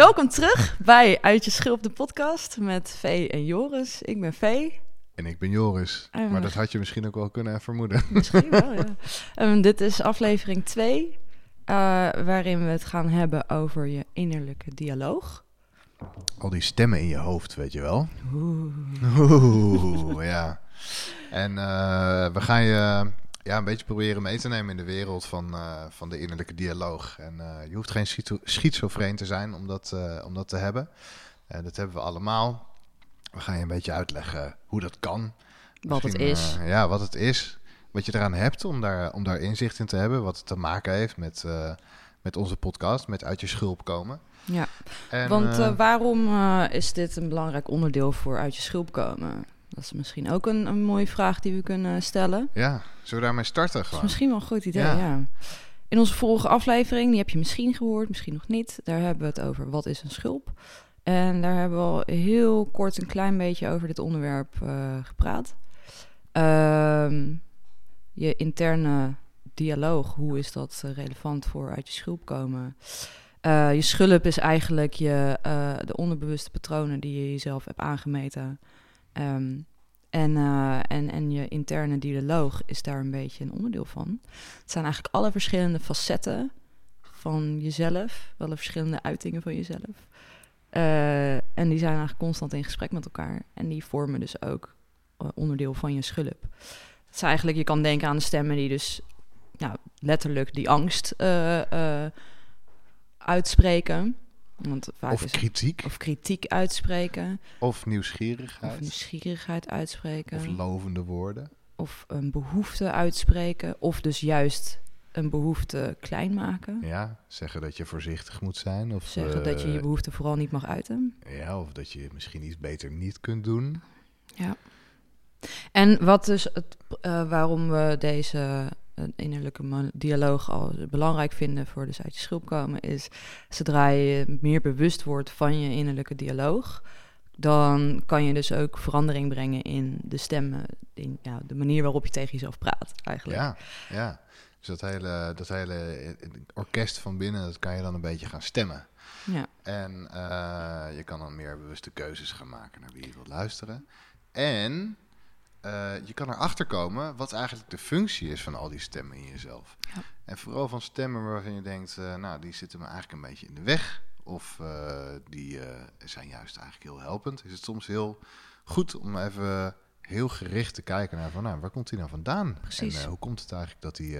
Welkom terug bij Uit je Schulp, de podcast met Vee en Joris. Ik ben Vee. En ik ben Joris. En Maar dat had je misschien ook wel kunnen vermoeden. Misschien wel, ja. Ehm, dit is aflevering 2, waarin we het gaan hebben over je innerlijke dialoog. Al die stemmen in je hoofd, weet je wel. Oeh. Oeh, ja. En eh, we gaan je ja, een beetje proberen mee te nemen in de wereld van, eh, van de innerlijke dialoog. En eh, je hoeft geen schizo- schizofreen te zijn om dat, eh, om dat te hebben. Dat hebben we allemaal. We gaan je een beetje uitleggen hoe dat kan. Wat het is. ja, wat het is. Wat je eraan hebt om daar, om daar inzicht in te hebben. Wat het te maken heeft met, met onze podcast, met uit je schulp komen. Ja, En, want waarom is dit een belangrijk onderdeel voor uit je schulp komen? Dat is misschien ook een, een mooie vraag die we kunnen stellen. ja, zullen we daarmee starten Dat is misschien wel een goed idee, Ja. ja. In onze vorige aflevering, die heb je misschien gehoord, misschien nog niet. Daar hebben we het over wat is een schulp. En daar hebben we al heel kort een klein beetje over dit onderwerp eh, gepraat. Ehm, je interne dialoog, hoe is dat eh, relevant voor uit je schulp komen? Eh, je schulp is eigenlijk je, de onderbewuste patronen die je jezelf hebt aangemeten. Ehm, en, eh, en, en je interne dialoog is daar een beetje een onderdeel van. Het zijn eigenlijk alle verschillende facetten van jezelf, alle verschillende uitingen van jezelf. Eh, en die zijn eigenlijk constant in gesprek met elkaar. En die vormen dus ook eh, onderdeel van je schulp. Het is eigenlijk, je kan denken aan de stemmen die dus nou, letterlijk die angst uitspreken. Want vaak Of is kritiek, of kritiek uitspreken, of nieuwsgierigheid, of nieuwsgierigheid uitspreken of lovende woorden. of een behoefte uitspreken, of dus juist een behoefte klein maken. Ja, zeggen dat je voorzichtig moet zijn. Of Zeggen dat je je eh, behoefte vooral niet mag uiten. Ja, of dat je misschien iets beter niet kunt doen. Ja. En wat dus het, eh, waarom we deze eh, innerlijke dialoog al belangrijk vinden voor dus uit je schulp komen, is zodra je meer bewust wordt van je innerlijke dialoog, dan kan je dus ook verandering brengen in de stemmen, in ja, de manier waarop je tegen jezelf praat eigenlijk. Ja, ja. Dus dat hele, dat hele eh, orkest van binnen, dat kan je dan een beetje gaan stemmen. Ja. En eh, je kan dan meer bewuste keuzes gaan maken naar wie je wilt luisteren. En eh, je kan erachter komen wat eigenlijk de functie is van al die stemmen in jezelf. Ja. En vooral van stemmen waarvan je denkt, eh, nou, die zitten me eigenlijk een beetje in de weg. Of eh, die zijn juist eigenlijk heel helpend. Is het soms heel goed om even heel gericht te kijken naar van, nou, waar komt die nou vandaan? Precies. En hoe komt het eigenlijk dat die,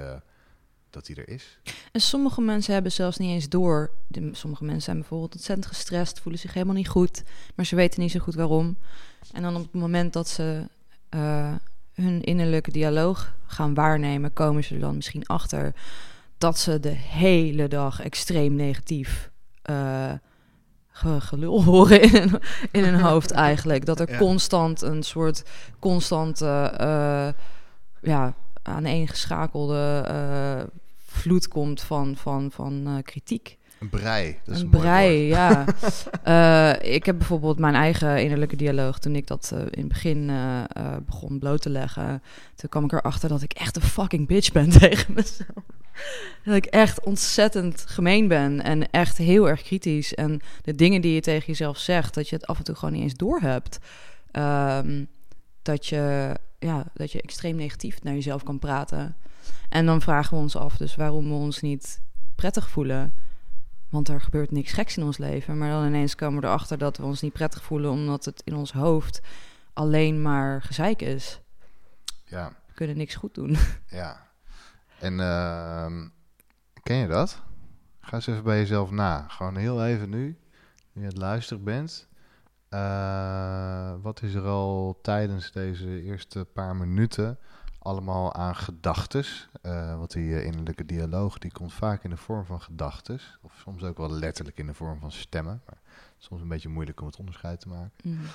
dat die er is? En sommige mensen hebben zelfs niet eens door. De- Sommige mensen zijn bijvoorbeeld ontzettend gestrest, voelen zich helemaal niet goed, maar ze weten niet zo goed waarom. En dan op het moment dat ze eh, hun innerlijke dialoog gaan waarnemen, komen ze er dan misschien achter dat ze de hele dag extreem negatief eh, ge- gelul horen in hun, in hun hoofd eigenlijk. Dat er Ja. constant een soort constante, eh ja, aaneengeschakelde vloed komt van, van, van kritiek. Een brei. Dat is een, brei, ja. Eh, ik heb bijvoorbeeld mijn eigen innerlijke dialoog toen ik dat eh, in het begin eh, begon bloot te leggen. Toen kwam ik erachter dat ik echt een fucking bitch ben tegen mezelf. Dat ik echt ontzettend gemeen ben en echt heel erg kritisch. En de dingen die je tegen jezelf zegt, dat je het af en toe gewoon niet eens doorhebt. Ehm dat, je, ja, dat je extreem negatief naar jezelf kan praten. En dan vragen we ons af dus waarom we ons niet prettig voelen. Want er gebeurt niks geks in ons leven. Maar dan ineens komen we erachter dat we ons niet prettig voelen... omdat het in ons hoofd alleen maar gezeik is. Ja, We kunnen niks goed doen. ja. En ehm, ken je dat? Ga eens even bij jezelf na. Gewoon heel even nu, nu je het luisteren bent. Eh, wat is er al tijdens deze eerste paar minuten allemaal aan gedachtes? Eh, want die eh, innerlijke dialoog die komt vaak in de vorm van gedachtes. Of soms ook wel letterlijk in de vorm van stemmen. Maar soms een beetje moeilijk om het onderscheid te maken. Mhm.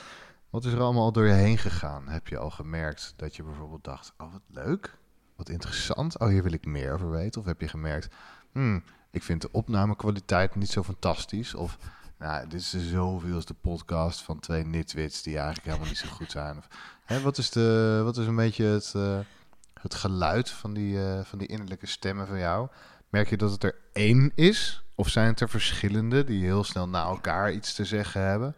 Wat is er allemaal al door je heen gegaan? Heb je al gemerkt dat je bijvoorbeeld dacht: Oh, wat leuk, wat interessant. Oh, hier wil ik meer over weten. Of heb je gemerkt: hmm, Ik vind de opnamekwaliteit niet zo fantastisch. Of nou, dit is de zoveelste podcast van twee nitwits die eigenlijk helemaal niet zo goed zijn. Hè, wat, is de, wat is een beetje het, eh, het geluid van die, eh, van die innerlijke stemmen van jou? Merk je dat het er één is? Of zijn het er verschillende die heel snel na elkaar iets te zeggen hebben?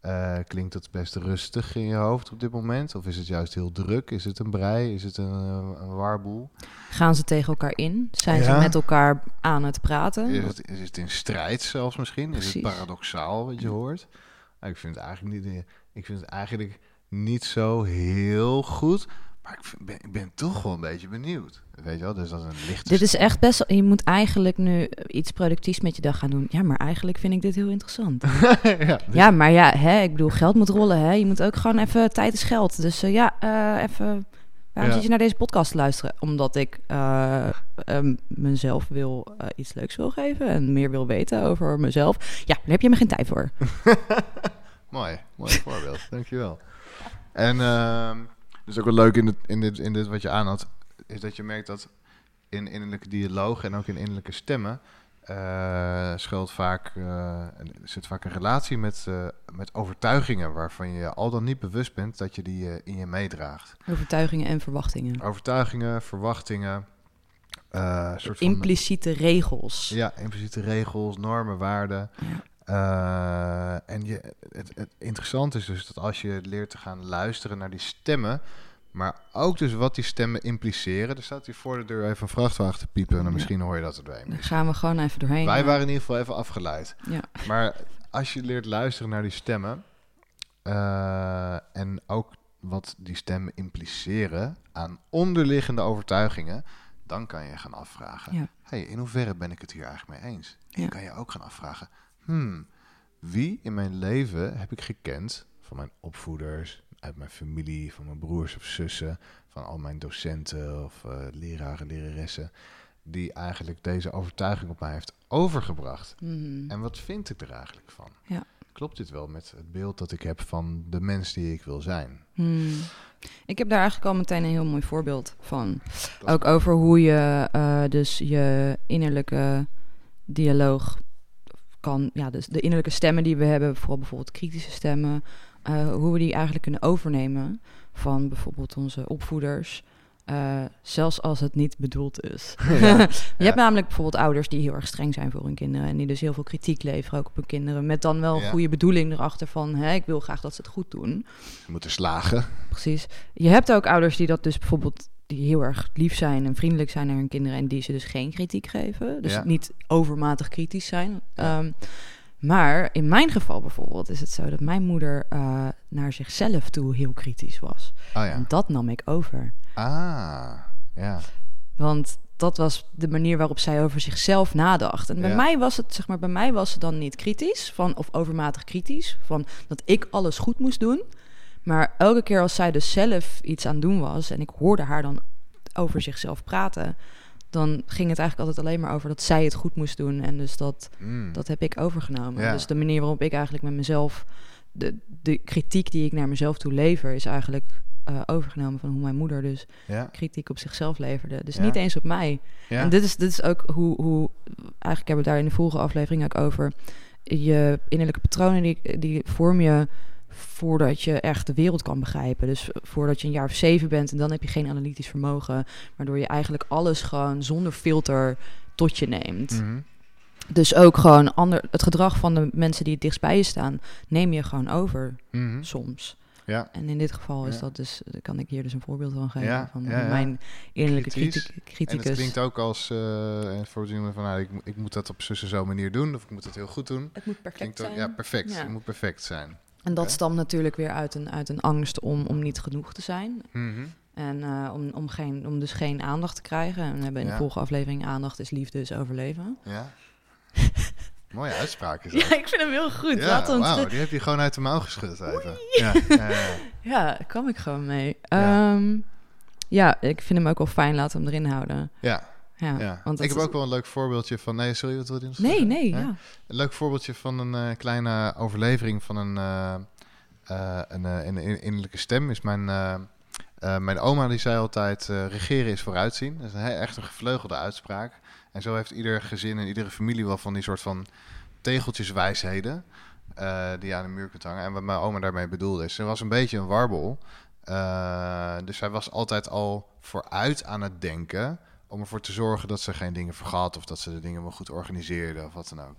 Eh, klinkt het best rustig in je hoofd op dit moment? Of is het juist heel druk? Is het een brei? Is het een, eh, een warboel? Gaan ze tegen elkaar in? Zijn Ja. ze met elkaar aan het praten? Is het, is het in strijd zelfs misschien? Is het paradoxaal wat je hoort? Nou, ik, vind het eigenlijk niet, ik vind het eigenlijk niet zo heel goed. Maar ik, vind- ben, ik ben toch wel een beetje benieuwd. Weet je wel, dus dat is een lichte... Dit is echt best... wel- Je moet eigenlijk nu iets productiefs met je dag gaan doen. Ja, maar eigenlijk vind ik dit heel interessant. ja, dus- Ja, maar ja, hè, ik bedoel, geld moet rollen. Hè? Je moet ook gewoon even... Tijd is geld. Dus eh, ja, eh, even... Waarom Ja. zit je naar deze podcast te luisteren? Omdat ik eh, ehm, mezelf wil eh, iets leuks wil geven en meer wil weten over mezelf. Ja, daar heb je me geen tijd voor. Mooi, mooi voorbeeld. Dankjewel. En ehm dus ook wel leuk in, het, in, dit, in dit wat je aanhad, is dat je merkt dat in innerlijke dialoog en ook in innerlijke stemmen eh schuilt vaak, eh, zit vaak een relatie met, eh, met overtuigingen waarvan je al dan niet bewust bent dat je die in je meedraagt. Overtuigingen en verwachtingen. Overtuigingen, verwachtingen, soort van... Impliciete regels. Ja, impliciete regels, normen, waarden. Ja. Eh, en je, het, het interessante is dus dat als je leert te gaan luisteren naar die stemmen, maar ook dus wat die stemmen impliceren. Er staat hier voor de deur even een vrachtwagen te piepen en dan Ja. misschien hoor je dat er doorheen. Daar gaan we gewoon even doorheen. Wij waren in ieder geval even afgeleid. Ja. Maar als je leert luisteren naar die stemmen eh, en ook wat die stemmen impliceren aan onderliggende overtuigingen, dan kan je gaan afvragen: hey, in hoeverre ben ik het hier eigenlijk mee eens? En je kan je ook gaan afvragen: hmm, wie in mijn leven heb ik gekend van mijn opvoeders, uit mijn familie, van mijn broers of zussen, van al mijn docenten of eh, leraren, leraressen, die eigenlijk deze overtuiging op mij heeft overgebracht? Mhm. En wat vind ik er eigenlijk van? Ja. Klopt dit wel met het beeld dat ik heb van de mens die ik wil zijn? Hmm. Ik heb daar eigenlijk al meteen een heel mooi voorbeeld van. Ook over hoe je eh, dus je innerlijke dialoog kan, ja, dus de innerlijke stemmen die we hebben, vooral bijvoorbeeld kritische stemmen, eh, hoe we die eigenlijk kunnen overnemen van bijvoorbeeld onze opvoeders. eh, zelfs als het niet bedoeld is. Ja. Je Ja. hebt namelijk bijvoorbeeld ouders die heel erg streng zijn voor hun kinderen. En die dus heel veel kritiek leveren ook op hun kinderen. Met dan wel een Ja. goede bedoeling erachter van... Hè, ik wil graag dat ze het goed doen. Ze moeten slagen. Precies. Je hebt ook ouders die dat dus bijvoorbeeld... die heel erg lief zijn en vriendelijk zijn naar hun kinderen... en die ze dus geen kritiek geven. Dus Ja. niet overmatig kritisch zijn. Ehm, maar in mijn geval bijvoorbeeld is het zo... dat mijn moeder eh, naar zichzelf toe heel kritisch was. Oh En ja. dat nam ik over. Ah, ja. Want dat was de manier waarop zij over zichzelf nadacht. En bij Ja. mij was het, zeg maar, bij mij was het dan niet kritisch, van, of overmatig kritisch, van dat ik alles goed moest doen. Maar elke keer als zij dus zelf iets aan doen was en ik hoorde haar dan over zichzelf praten, dan ging het eigenlijk altijd alleen maar over dat zij het goed moest doen. En dus dat, Mm. dat heb ik overgenomen. Ja. Dus de manier waarop ik eigenlijk met mezelf, de, de kritiek die ik naar mezelf toe lever, is eigenlijk eh, overgenomen van hoe mijn moeder dus ja. kritiek op zichzelf leverde. Dus Ja. niet eens op mij. En dit is, dit is ook hoe, hoe... Eigenlijk hebben we daar in de vorige aflevering ook over. Je innerlijke patronen, die, die vorm je voordat je echt de wereld kan begrijpen. Dus voordat je een jaar of zeven bent en dan heb je geen analytisch vermogen. Waardoor je eigenlijk alles gewoon zonder filter tot je neemt. Mhm. Dus ook gewoon ander, het gedrag van de mensen die het dichtst bij je staan, neem je gewoon over Mhm. soms. Ja. En in dit geval is Ja. dat dus, kan ik hier dus een voorbeeld van geven Ja, van ja, ja. mijn innerlijke criti- En het klinkt ook als uh, voorziening van, nou, ik, ik moet dat op zus en zo manier doen, of ik moet het heel goed doen. het moet perfect Klinkt ook, zijn. ja, perfect. Ja. Het moet perfect zijn. En dat stamt natuurlijk weer uit een, uit een angst om, om niet genoeg te zijn. Mhm. En eh, om, om, geen, om dus geen aandacht te krijgen. En we hebben in Ja. de vorige aflevering aandacht is liefde is overleven. Ja. Mooie uitspraak is dat. Ja, ik vind hem heel goed. Ja, wauw, die heb je gewoon uit de mouw geschud even. Ja, ja, daar kwam ik gewoon mee. Ja. Ja, ik vind hem ook wel fijn. Laten we hem erin houden. ja, Ja, ja. want Ik heb is- ook wel een leuk voorbeeldje van... Nee, sorry, wat wil je nog Nee, zeggen? nee, Hè? ja. Een leuk voorbeeldje van een eh, kleine overlevering van een, eh, eh, een, een in- innerlijke stem. Is mijn, mijn oma die zei altijd: regeren is vooruitzien. Dat is een, echt een gevleugelde uitspraak. En zo heeft ieder gezin en iedere familie wel van die soort van tegeltjeswijsheden. die je aan de muur kunt hangen. En wat mijn oma daarmee bedoelde is: ze was een beetje een warbel. Dus zij was altijd al vooruit aan het denken. Om ervoor te zorgen dat ze geen dingen vergat. Of dat ze de dingen wel goed organiseerde. Of wat dan ook.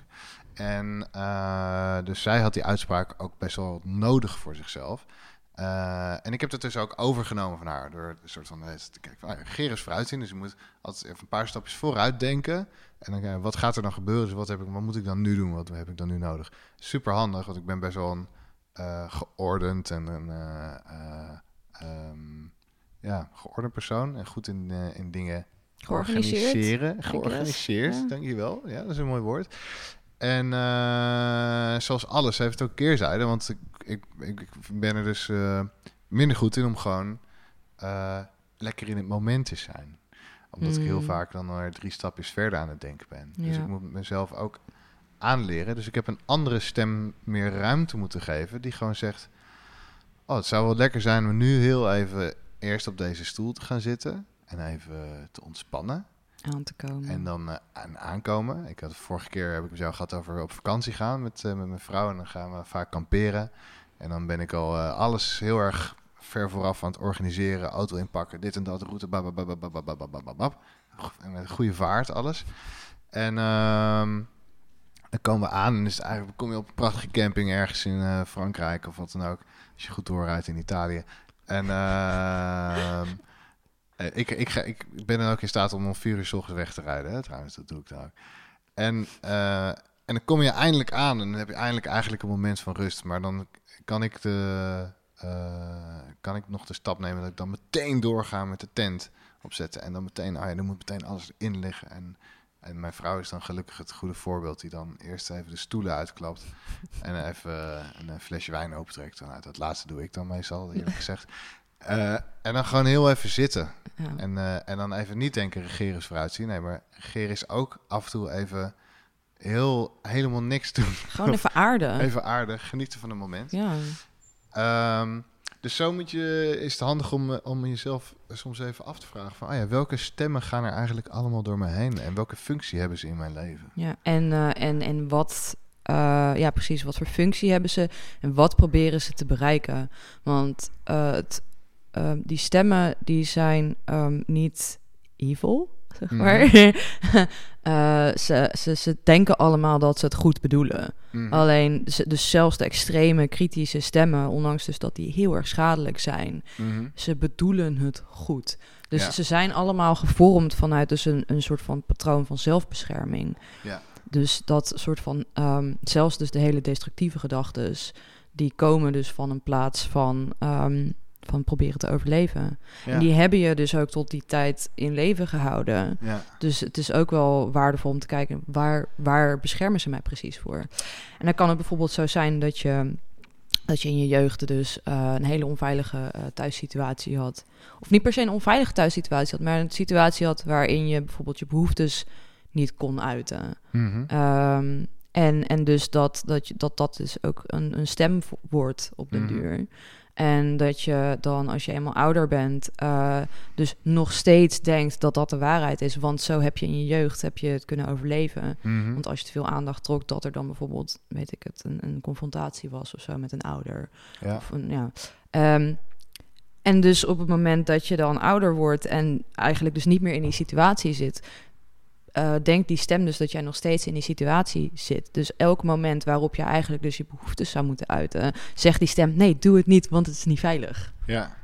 En eh, dus zij had die uitspraak ook best wel nodig voor zichzelf. Eh, en ik heb het dus ook overgenomen van haar. Door een soort van te kijken van, ah, regeren is vooruitzien. Dus je moet altijd even een paar stapjes vooruit denken. En dan, wat gaat er dan gebeuren? Dus wat, heb ik, wat moet ik dan nu doen? Wat heb ik dan nu nodig? Super handig, want ik ben best wel een eh, geordend en een eh, eh, ehm, ja, geordend persoon. En goed in, in dingen Georganiseerd, organiseren. Georganiseerd, Ja. dankjewel. Ja, dat is een mooi woord. En eh, zoals alles heeft het ook keerzijde. Want ik, ik, ik, ben er dus eh, minder goed in om gewoon eh, lekker in het moment te zijn. Omdat ik heel Mm. vaak dan weer drie stapjes verder aan het denken ben. Dus ik moet mezelf ook aanleren. Dus ik heb een andere stem meer ruimte moeten geven. Die gewoon zegt... Oh, het zou wel lekker zijn om nu heel even eerst op deze stoel te gaan zitten. En even te ontspannen. Aan te komen. En dan eh, aan aankomen. Ik had vorige keer heb ik met jou gehad over op vakantie gaan met, eh, met mijn vrouw. En dan gaan we vaak kamperen. En dan ben ik al eh, alles heel erg ver vooraf aan het organiseren. Auto inpakken, dit en dat, route, babababababababababab. En met goede vaart, alles. En ehm, dan komen we aan en is het eigenlijk, kom je op een prachtige camping ergens in eh, Frankrijk of wat dan ook. Als je goed doorrijdt in Italië. En ehm, eh, ik, ik, ga, ik ben dan ook in staat om om vier uur 's ochtends weg te rijden. Hè? Trouwens, dat doe ik ook. En, eh, en dan kom je eindelijk aan en dan heb je eindelijk eigenlijk een moment van rust. Maar dan kan ik, de, eh, kan ik nog de stap nemen dat ik dan meteen doorga met de tent opzetten. En dan meteen, ah ja, dan moet meteen alles in liggen. En, mijn vrouw is dan gelukkig het goede voorbeeld die dan eerst even de stoelen uitklapt. En even een, een flesje wijn opentrekt. Nou, dat laatste doe ik dan meestal, eerlijk gezegd. Eh, en dan gewoon heel even zitten. Ja. En, eh, en dan even niet denken, regeren is vooruitzien. Nee, maar regeren is ook af en toe even heel, helemaal niks doen. Gewoon even aarde. Even aardig, genieten van het moment. Ja. Ehm, dus zo moet je, is het handig om, eh, om jezelf soms even af te vragen van... Oh ja, welke stemmen gaan er eigenlijk allemaal door me heen? En welke functie hebben ze in mijn leven? Ja, en, en, en wat, ja, precies, wat voor functie hebben ze en wat proberen ze te bereiken? Want het, ehm, die stemmen die zijn ehm, niet evil, zeg Mhm. maar. Eh, ze, ze, ze denken allemaal dat ze het goed bedoelen. Mhm. Alleen, ze- dus zelfs de extreme kritische stemmen, ondanks dus dat die heel erg schadelijk zijn, Mhm. ze bedoelen het goed. Dus Ja. ze zijn allemaal gevormd vanuit dus een, een soort van patroon van zelfbescherming. Ja. Dus dat soort van, ehm, zelfs dus de hele destructieve gedachten, die komen dus van een plaats van, van proberen te overleven. Ja. En die hebben je dus ook tot die tijd in leven gehouden. ja. Dus het is ook wel waardevol om te kijken waar, waar beschermen ze mij precies voor. En dan kan het bijvoorbeeld zo zijn dat je, dat je in je jeugd dus eh, een hele onveilige eh, thuissituatie had. Of niet per se een onveilige thuissituatie had, maar een situatie had waarin je bijvoorbeeld je behoeftes niet kon uiten. Mhm. Ehm, en, en dus dat dat, je, dat, dat dus ook een, een stem wordt op den Mhm. duur. En dat je dan, als je eenmaal ouder bent, eh, dus nog steeds denkt dat dat de waarheid is. Want zo heb je in je jeugd heb je het kunnen overleven. Mhm. Want als je te veel aandacht trok, dat er dan bijvoorbeeld, weet ik het, een, een confrontatie was of zo met een ouder. Ja. Of een, ja. Ehm, en dus op het moment dat je dan ouder wordt en eigenlijk dus niet meer in die situatie zit, eh, denkt die stem dus dat jij nog steeds in die situatie zit. Dus elk moment waarop je eigenlijk dus je behoeftes zou moeten uiten, zegt die stem: nee, doe het niet, want het is niet veilig. Ja.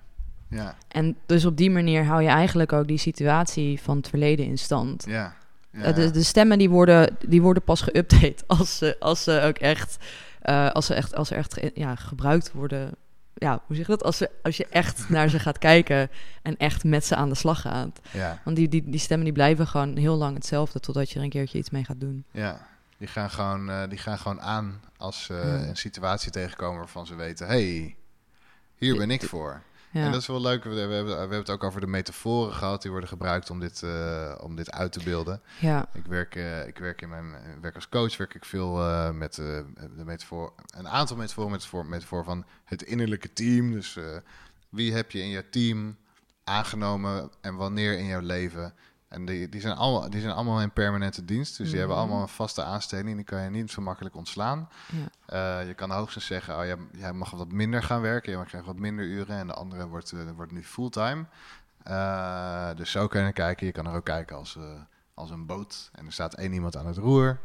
Ja. En dus op die manier hou je eigenlijk ook die situatie van het verleden in stand. Ja. ja. Eh, de, de stemmen die worden, die worden pas geüpdate als ze, als ze ook echt, eh, als ze echt, als ze echt ja, gebruikt worden. Ja, hoe zeg je dat? Als, ze, als je echt naar ze gaat kijken en echt met ze aan de slag gaat. ja. Want die, die, die stemmen die blijven gewoon heel lang hetzelfde totdat je er een keertje iets mee gaat doen. Ja, die gaan gewoon, eh, die gaan gewoon aan als ze Ja. een situatie tegenkomen waarvan ze weten: hey, hier ben ik voor. Ja, En dat is wel leuk. We, hebben, we hebben het ook over de metaforen gehad die worden gebruikt om dit, eh, om dit uit te beelden. ja, Ik werk, eh, ik werk in mijn werk als coach, werk ik veel eh, met de metafoor, een aantal metaforen met voor, metafoor van het innerlijke team. Dus wie heb je in je team aangenomen en wanneer in jouw leven? En die, die, zijn allemaal, die zijn allemaal in permanente dienst. Dus die hebben Mhm. allemaal een vaste aanstelling. Die kan je niet zo makkelijk ontslaan. ja. Eh, je kan hoogstens zeggen, oh, jij, jij mag wat minder gaan werken. Je krijgt wat minder uren en de andere wordt, eh, wordt nu fulltime. Eh, dus zo kan je kijken. Je kan er ook kijken als, als een boot. En er staat één iemand aan het roer.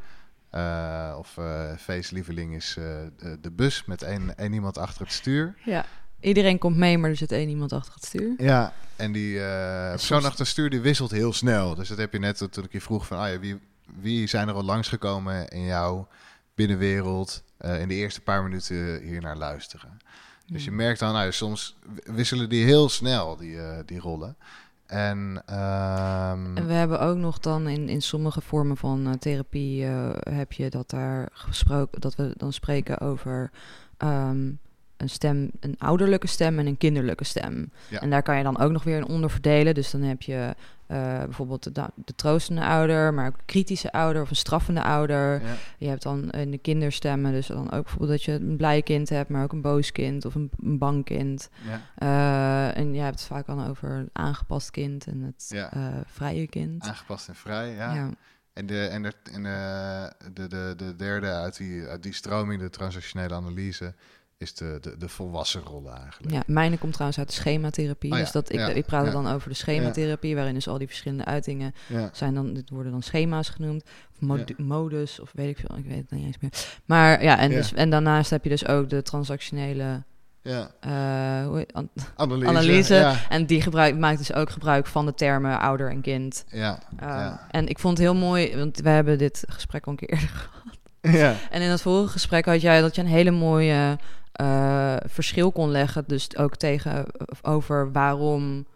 Of feestlieveling is de, de bus met één, één iemand achter het stuur. ja. Iedereen komt mee, maar er zit één iemand achter het stuur. Ja, en die eh persoon achter het stuur die wisselt heel snel. Dus dat heb je net toen ik je vroeg van, ah ja, wie, wie zijn er al langsgekomen in jouw binnenwereld eh, in de eerste paar minuten hier naar luisteren. Dus je merkt dan, nou, soms wisselen die heel snel, die, eh, die rollen. En, ehm, En we hebben ook nog dan in, in sommige vormen van therapie eh, heb je dat daar gesproken, dat we dan spreken over ehm, een stem, een ouderlijke stem en een kinderlijke stem. Ja. En daar kan je dan ook nog weer in onderdelen. Dus dan heb je eh, bijvoorbeeld de, de troostende ouder, maar ook een kritische ouder of een straffende ouder. ja, Je hebt dan in de kinderstemmen, dus dan ook bijvoorbeeld dat je een blij kind hebt, maar ook een boos kind of een, een bang kind. ja, Eh, en je hebt het vaak dan over een aangepast kind en het eh, vrije kind. aangepast en vrij, ja. ja. En, de, en, de, en de, de, de, de derde uit die, uit die stroming, de transactionele analyse, is de, de, de volwassen rollen eigenlijk. Ja, mijne komt trouwens uit de schematherapie. Oh ja, Dus dat ik, ja, ik praat ja. dan over de schematherapie, waarin dus al die verschillende uitingen zijn dan, dit worden dan schema's genoemd, of mod- modus, of weet ik veel, ik weet het niet eens meer. Maar ja, en. Dus, en daarnaast heb je dus ook de transactionele ja. eh, hoe heet- an- Analyse. analyse. Ja, En die gebruik, maakt dus ook gebruik van de termen ouder en kind. ja, Uh, ja. En ik vond het heel mooi, want we hebben dit gesprek al een keer eerder gehad. ja. En in het vorige gesprek had jij dat je een hele mooie eh, verschil kon leggen. Dus ook tegen over waarom,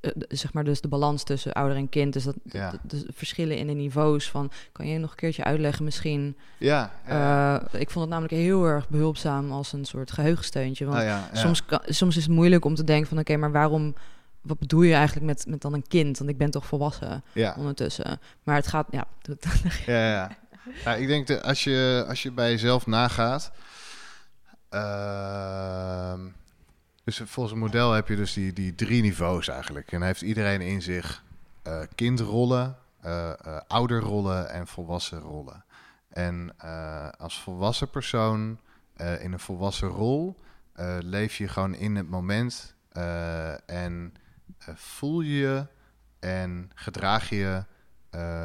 eh, zeg maar, dus de balans tussen ouder en kind. Dus dat Ja. de, de verschillen in de niveaus van. Kan je nog een keertje uitleggen misschien? Ja, ja. Eh, ik vond het namelijk heel erg behulpzaam als een soort geheugensteuntje. Want ja. soms, kan, soms is het moeilijk om te denken van oké, maar waarom. Wat bedoel je eigenlijk met, met dan een kind? Want ik ben toch volwassen ja. ondertussen. Maar het gaat, ja. Ja, ja. ja ik denk dat als je, als je bij jezelf nagaat. Ehm, dus volgens het model heb je dus die, die drie niveaus eigenlijk. En heeft iedereen in zich eh, kindrollen, eh, eh, ouderrollen en volwassen rollen. En als volwassen persoon in een volwassen rol leef je gewoon in het moment en voel je en gedraag je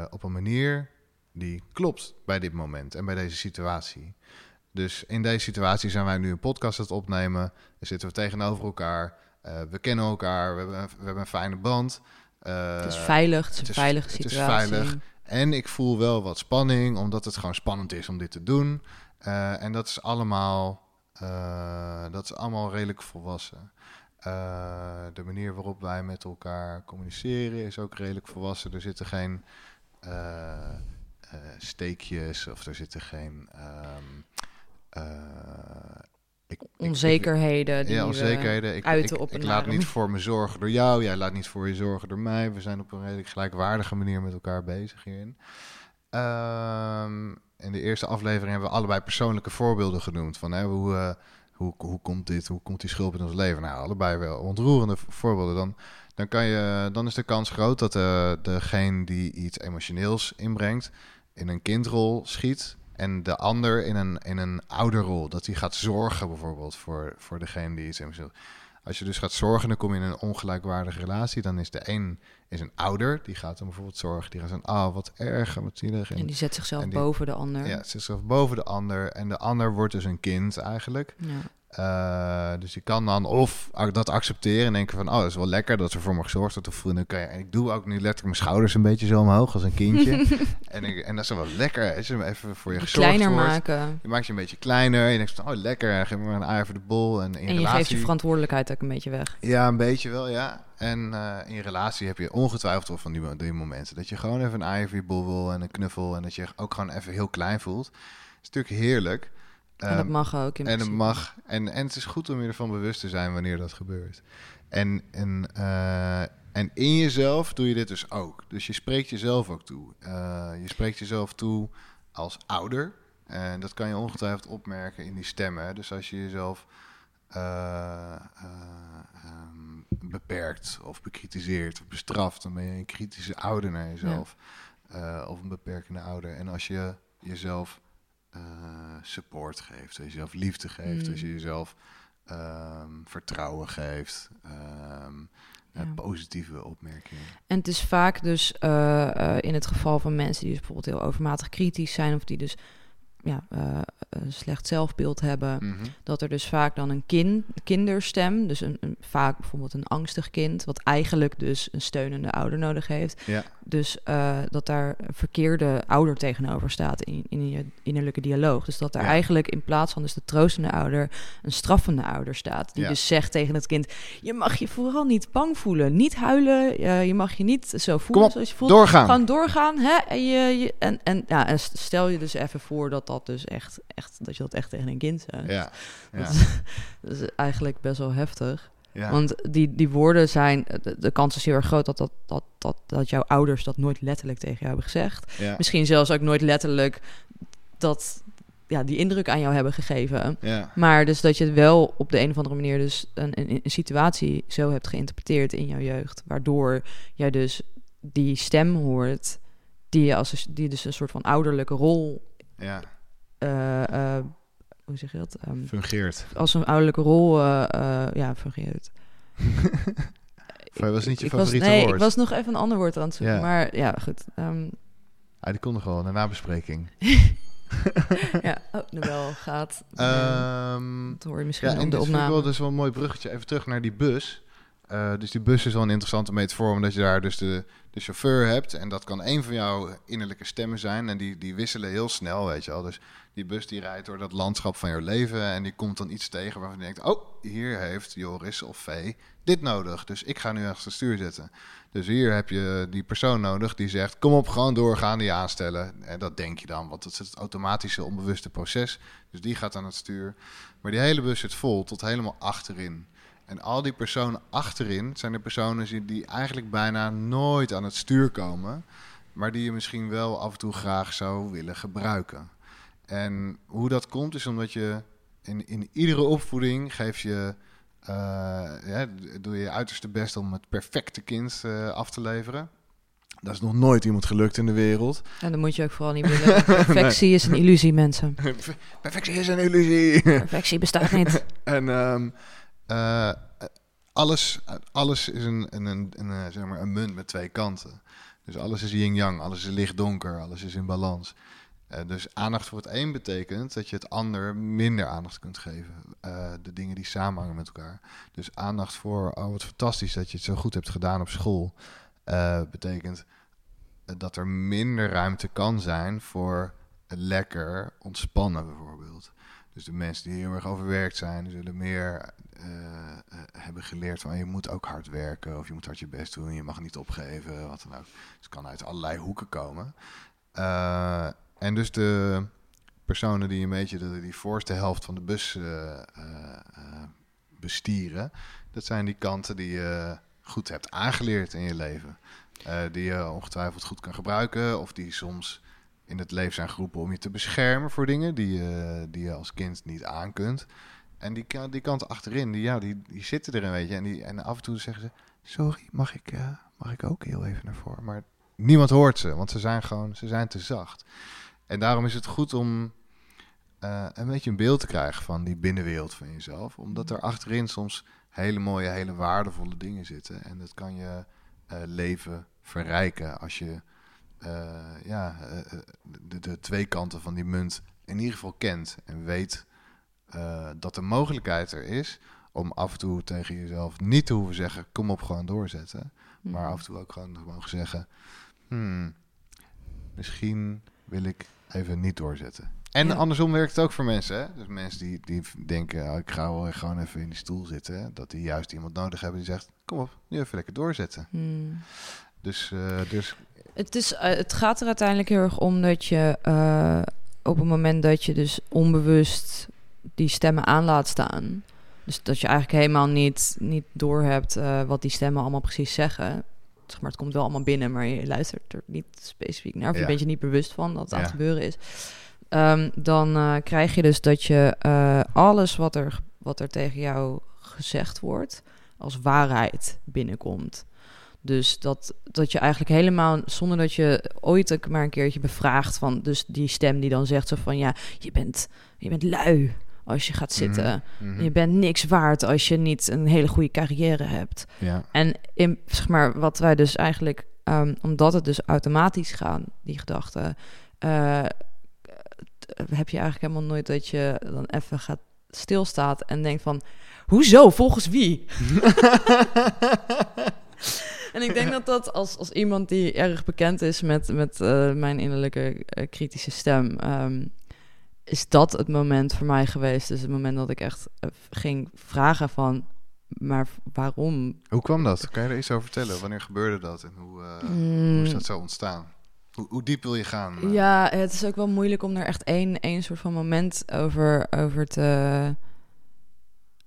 op een manier die klopt bij dit moment en bij deze situatie. Dus in deze situatie zijn wij nu een podcast aan het opnemen. Dan zitten we tegenover elkaar. Eh, we kennen elkaar. We hebben, een- we hebben een fijne band. Eh, het is veilig, het is een het is- veilige het is situatie. veilig. En ik voel wel wat spanning, omdat het gewoon spannend is om dit te doen. Eh, en dat is allemaal, dat is allemaal redelijk volwassen. De manier waarop wij met elkaar communiceren is ook redelijk volwassen. Er zitten geen steekjes of er zitten geen. ehm, eh, ik- ik- ik- Onzekerheden die ja, onzekerheden. Ik, uiten ik, op een ik laat niet voor me zorgen door jou. Jij laat niet voor je zorgen door mij. We zijn op een redelijk gelijkwaardige manier met elkaar bezig hierin. Ehm, in de eerste aflevering hebben we allebei persoonlijke voorbeelden genoemd. Van hè, hoe, eh, hoe, hoe komt dit? Hoe komt die schulp in ons leven? Nou, allebei wel ontroerende voorbeelden. Dan, dan, kan je, dan is de kans groot dat eh, degene die iets emotioneels inbrengt... in een kindrol schiet... En de ander in een, in een ouderrol. Dat hij gaat zorgen bijvoorbeeld voor, voor degene die iets. Als je dus gaat zorgen, dan kom je in een ongelijkwaardige relatie. Dan is de een is een ouder, die gaat dan bijvoorbeeld zorgen. Die gaat zeggen, ah, wat erg en wat zielig. En die zet zichzelf en die- boven de ander. Ja, zet zichzelf boven de ander. En de ander wordt dus een kind eigenlijk. Ja. Eh, dus je kan dan of dat accepteren en denken van... oh, dat is wel lekker dat er voor me gezorgd wordt. Of dan kan je, en ik doe ook nu letterlijk mijn schouders een beetje zo omhoog als een kindje. en, ik, en dat is wel lekker. Als je even voor je gezorgd Kleiner wordt. maken. Je maakt je een beetje kleiner. En je denkt van, oh, lekker. Geef me maar een aai voor de bol. En in En je relatie... geeft je verantwoordelijkheid ook een beetje weg. Ja, een beetje wel, ja. En eh, in je relatie heb je ongetwijfeld wel van die, mo- die momenten. Dat je gewoon even een aai voor je bol wil en een knuffel. En dat je je ook gewoon even heel klein voelt. Dat is natuurlijk heerlijk. En dat Ehm, mag ook. In en het mag. En, en het is goed om je ervan bewust te zijn wanneer dat gebeurt. En, en, eh, en in jezelf doe je dit dus ook. Dus je spreekt jezelf ook toe. Eh, je spreekt jezelf toe als ouder. En dat kan je ongetwijfeld opmerken in die stemmen. Dus als je jezelf eh, eh, ehm, beperkt of bekritiseert of bestraft, dan ben je een kritische ouder naar jezelf. Of een beperkende ouder. En als je jezelf eh, support geeft, als je jezelf liefde geeft, Mm. als je jezelf ehm, vertrouwen geeft, ehm, eh, Ja. positieve opmerkingen. En het is vaak dus eh, in het geval van mensen die dus bijvoorbeeld heel overmatig kritisch zijn of die dus ja, eh, een slecht zelfbeeld hebben, Mhm. dat er dus vaak dan een kin, kinderstem, dus een, een, vaak bijvoorbeeld een angstig kind, wat eigenlijk dus een steunende ouder nodig heeft, Ja, dus eh, dat daar een verkeerde ouder tegenover staat in, in je innerlijke dialoog. Dus dat daar Ja. eigenlijk in plaats van dus de troostende ouder een straffende ouder staat. Die Ja. dus zegt tegen het kind: Je mag je vooral niet bang voelen, niet huilen. je mag je niet zo voelen op, zoals je voelt. doorgaan. Gewoon doorgaan. Hè? En, je, je- en, en, ja, en stel je dus even voor dat dat dus echt, echt dat je dat echt tegen een kind zegt. Ja, ja, Dat, is, dat is eigenlijk best wel heftig. ja. Want die, die woorden zijn, de, de kans is heel erg groot dat, dat, dat, dat, dat jouw ouders dat nooit letterlijk tegen jou hebben gezegd. ja, Misschien zelfs ook nooit letterlijk dat, ja, die indruk aan jou hebben gegeven. ja. Maar dus dat je het wel op de een of andere manier dus een, een, een situatie zo hebt geïnterpreteerd in jouw jeugd. Waardoor jij dus die stem hoort die, je als, die dus een soort van ouderlijke rol... ja. Eh, eh, hoe zeg je dat? Ehm, fungeert. als een ouderlijke rol eh, ja, fungeert. Dat was niet je ik was, favoriete nee, woord. ik was nog even een ander woord aan het zoeken. Ja. Maar ja, goed. Ah, die kon nog wel, een nabespreking. ja, oh, Nobel gaat. Ehm dat hoor je misschien Ja, de ik opname. wel dus wel een mooi bruggetje. Even terug naar die bus. Dus die bus is wel een interessante metafoor, omdat je daar dus de, de chauffeur hebt. En dat kan een van jouw innerlijke stemmen zijn. En die, die wisselen heel snel, weet je wel. Dus die bus die rijdt door dat landschap van jouw leven. En die komt dan iets tegen waarvan je denkt... Oh, hier heeft Joris of Vee dit nodig. Dus ik ga nu achter het stuur zitten. Dus hier heb je die persoon nodig die zegt... Kom op, gewoon doorgaan, die aanstellen. En dat denk je dan, want dat is het automatische, onbewuste proces. Dus die gaat aan het stuur. Maar die hele bus zit vol tot helemaal achterin. En al die personen achterin zijn de personen die- eigenlijk bijna nooit aan het stuur komen, maar die je misschien wel af en toe graag zou willen gebruiken. En hoe dat komt is omdat je in, in iedere opvoeding geef je, eh, ja, doe je je uiterste best om het perfecte kind eh, af te leveren. Dat is nog nooit iemand gelukt in de wereld. En dan moet je ook vooral niet willen. Perfectie is een illusie, mensen. Perfectie is een illusie. Perfectie bestaat niet. En ehm, eh, alles, alles is een, een, een, een, eh, zeg maar een munt met twee kanten. Dus alles is yin-yang, alles is licht-donker, alles is in balans. Eh, dus aandacht voor het een betekent dat je het ander minder aandacht kunt geven. De dingen die samenhangen met elkaar. Dus aandacht voor, oh wat fantastisch dat je het zo goed hebt gedaan op school. betekent dat er minder ruimte kan zijn voor lekker ontspannen bijvoorbeeld. Dus de mensen die heel erg overwerkt zijn, die zullen meer eh, eh, hebben geleerd van je moet ook hard werken of je moet hard je best doen, je mag niet opgeven, wat dan ook. Dus het kan uit allerlei hoeken komen. Eh, en dus de personen die een beetje de, die voorste helft van de bus bestieren, dat zijn die kanten die je goed hebt aangeleerd in je leven. Die je ongetwijfeld goed kan gebruiken of die soms in het leven zijn geroepen om je te beschermen voor dingen die je, die je als kind niet aan kunt. En die, die kant achterin, die, ja, die, die zitten erin, weet je. En, die, en af en toe zeggen ze, sorry, mag ik, eh, mag ik ook heel even naar voren? Maar niemand hoort ze, want ze zijn gewoon, ze zijn te zacht. En daarom is het goed om, eh, een beetje een beeld te krijgen van die binnenwereld van jezelf. Omdat er achterin soms hele mooie, hele waardevolle dingen zitten. En dat kan je eh, leven verrijken als je ja, eh, de, de twee kanten van die munt in ieder geval kent. En weet eh, dat de mogelijkheid er is om af en toe tegen jezelf niet te hoeven zeggen: kom op, gewoon doorzetten. Maar af en toe ook gewoon te mogen zeggen: hmm, misschien wil ik even niet doorzetten. En Ja. andersom werkt het ook voor mensen. Hè? Dus mensen die, die denken: oh, ik ga wel gewoon even in die stoel zitten. Hè? Dat die juist iemand nodig hebben die zegt: kom op, nu even lekker doorzetten. Hmm. Dus, eh, dus Het, is, eh, het gaat er uiteindelijk heel erg om dat je eh, op het moment dat je dus onbewust die stemmen aan laat staan. Dus dat je eigenlijk helemaal niet, niet doorhebt eh wat die stemmen allemaal precies zeggen. Zeg maar, het komt wel allemaal binnen, maar je luistert er niet specifiek naar. Of je bent je niet bewust van dat het aan het gebeuren is. Ehm, dan krijg je dus dat je alles wat er, wat er tegen jou gezegd wordt, als waarheid binnenkomt. Dus dat, dat je eigenlijk helemaal, zonder dat je ooit maar een keertje bevraagt van, dus die stem die dan zegt zo van, ja, je bent, je bent lui als je gaat zitten. mhm, Je bent niks waard als je niet een hele goede carrière hebt. ja. En in, zeg maar, wat wij dus eigenlijk, ehm, omdat het dus automatisch gaan, die gedachten, eh, heb je eigenlijk helemaal nooit dat je dan even gaat stilstaat en denkt van, hoezo, volgens wie? en ik denk dat dat als, als iemand die erg bekend is met, met eh, mijn innerlijke eh, kritische stem, ehm, is dat het moment voor mij geweest. Dus het moment dat ik echt eh, ging vragen van, maar waarom? Hoe kwam dat? Kan je er iets over vertellen? Wanneer gebeurde dat en hoe, hoe Mm, is dat zo ontstaan? Hoe, hoe diep wil je gaan? Ja, het is ook wel moeilijk om er echt één, één soort van moment over, over te...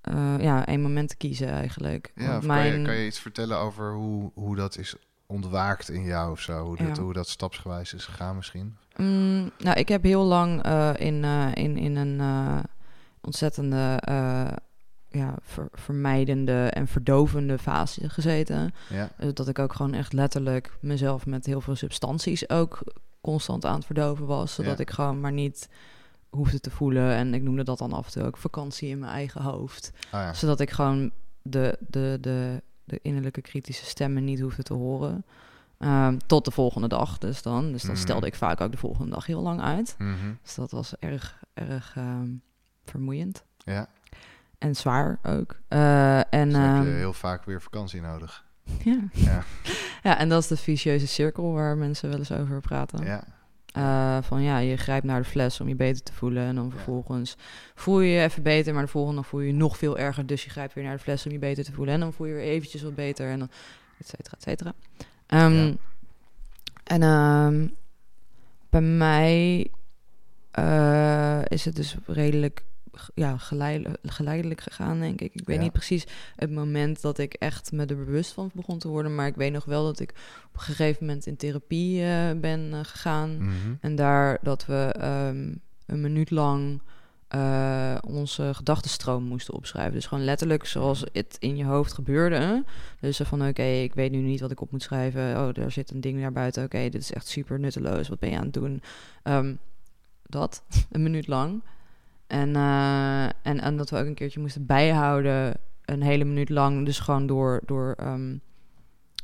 eh, ja, één moment te kiezen eigenlijk. Ja, of kan, je, kan je iets vertellen over hoe, hoe dat is ontwaakt in jou of zo? Hoe dat, Ja. hoe dat stapsgewijs is gegaan misschien? Mm, nou, ik heb heel lang eh, in, eh, in, in een ontzettende ja, ver- vermijdende en verdovende fase gezeten. Ja, dat ik ook gewoon echt letterlijk mezelf met heel veel substanties ook constant aan het verdoven was. Zodat Ja. ik gewoon maar niet hoefde te voelen. En ik noemde dat dan af en toe ook vakantie in mijn eigen hoofd. ah, ja. Zodat ik gewoon de, de, de, de innerlijke kritische stemmen niet hoefde te horen. Ehm, tot de volgende dag dus dan. Dus dan Mhm. stelde ik vaak ook de volgende dag heel lang uit. Mhm. Dus dat was erg, erg ehm, vermoeiend. ja. En zwaar ook. Eh, en, Dus heb je ehm, heel vaak weer vakantie nodig. ja. Ja. ja, en dat is de vicieuze cirkel waar mensen wel eens over praten. Ja, Eh, van ja, je grijpt naar de fles om je beter te voelen. En dan vervolgens voel je je even beter, maar de volgende voel je je nog veel erger. Dus je grijpt weer naar de fles om je beter te voelen. En dan voel je weer eventjes wat beter. En dan et cetera, et cetera. Ehm, Ja. En ehm, bij mij eh, is het dus redelijk ja, geleidelijk, geleidelijk gegaan, denk ik. Ik weet Ja. niet precies het moment dat ik echt me er bewust van begon te worden. Maar ik weet nog wel dat ik op een gegeven moment in therapie eh, ben eh, gegaan. Mhm. En daar dat we ehm, een minuut lang eh, onze gedachtenstroom moesten opschrijven. Dus gewoon letterlijk zoals het in je hoofd gebeurde. Dus van, oké, ik weet nu niet wat ik op moet schrijven. Oh, daar zit een ding naar buiten. Oké, dit is echt super nutteloos. Wat ben je aan het doen? Ehm, dat, een minuut lang. En, eh, en, en dat we ook een keertje moesten bijhouden, een hele minuut lang. Dus gewoon door, door, ehm,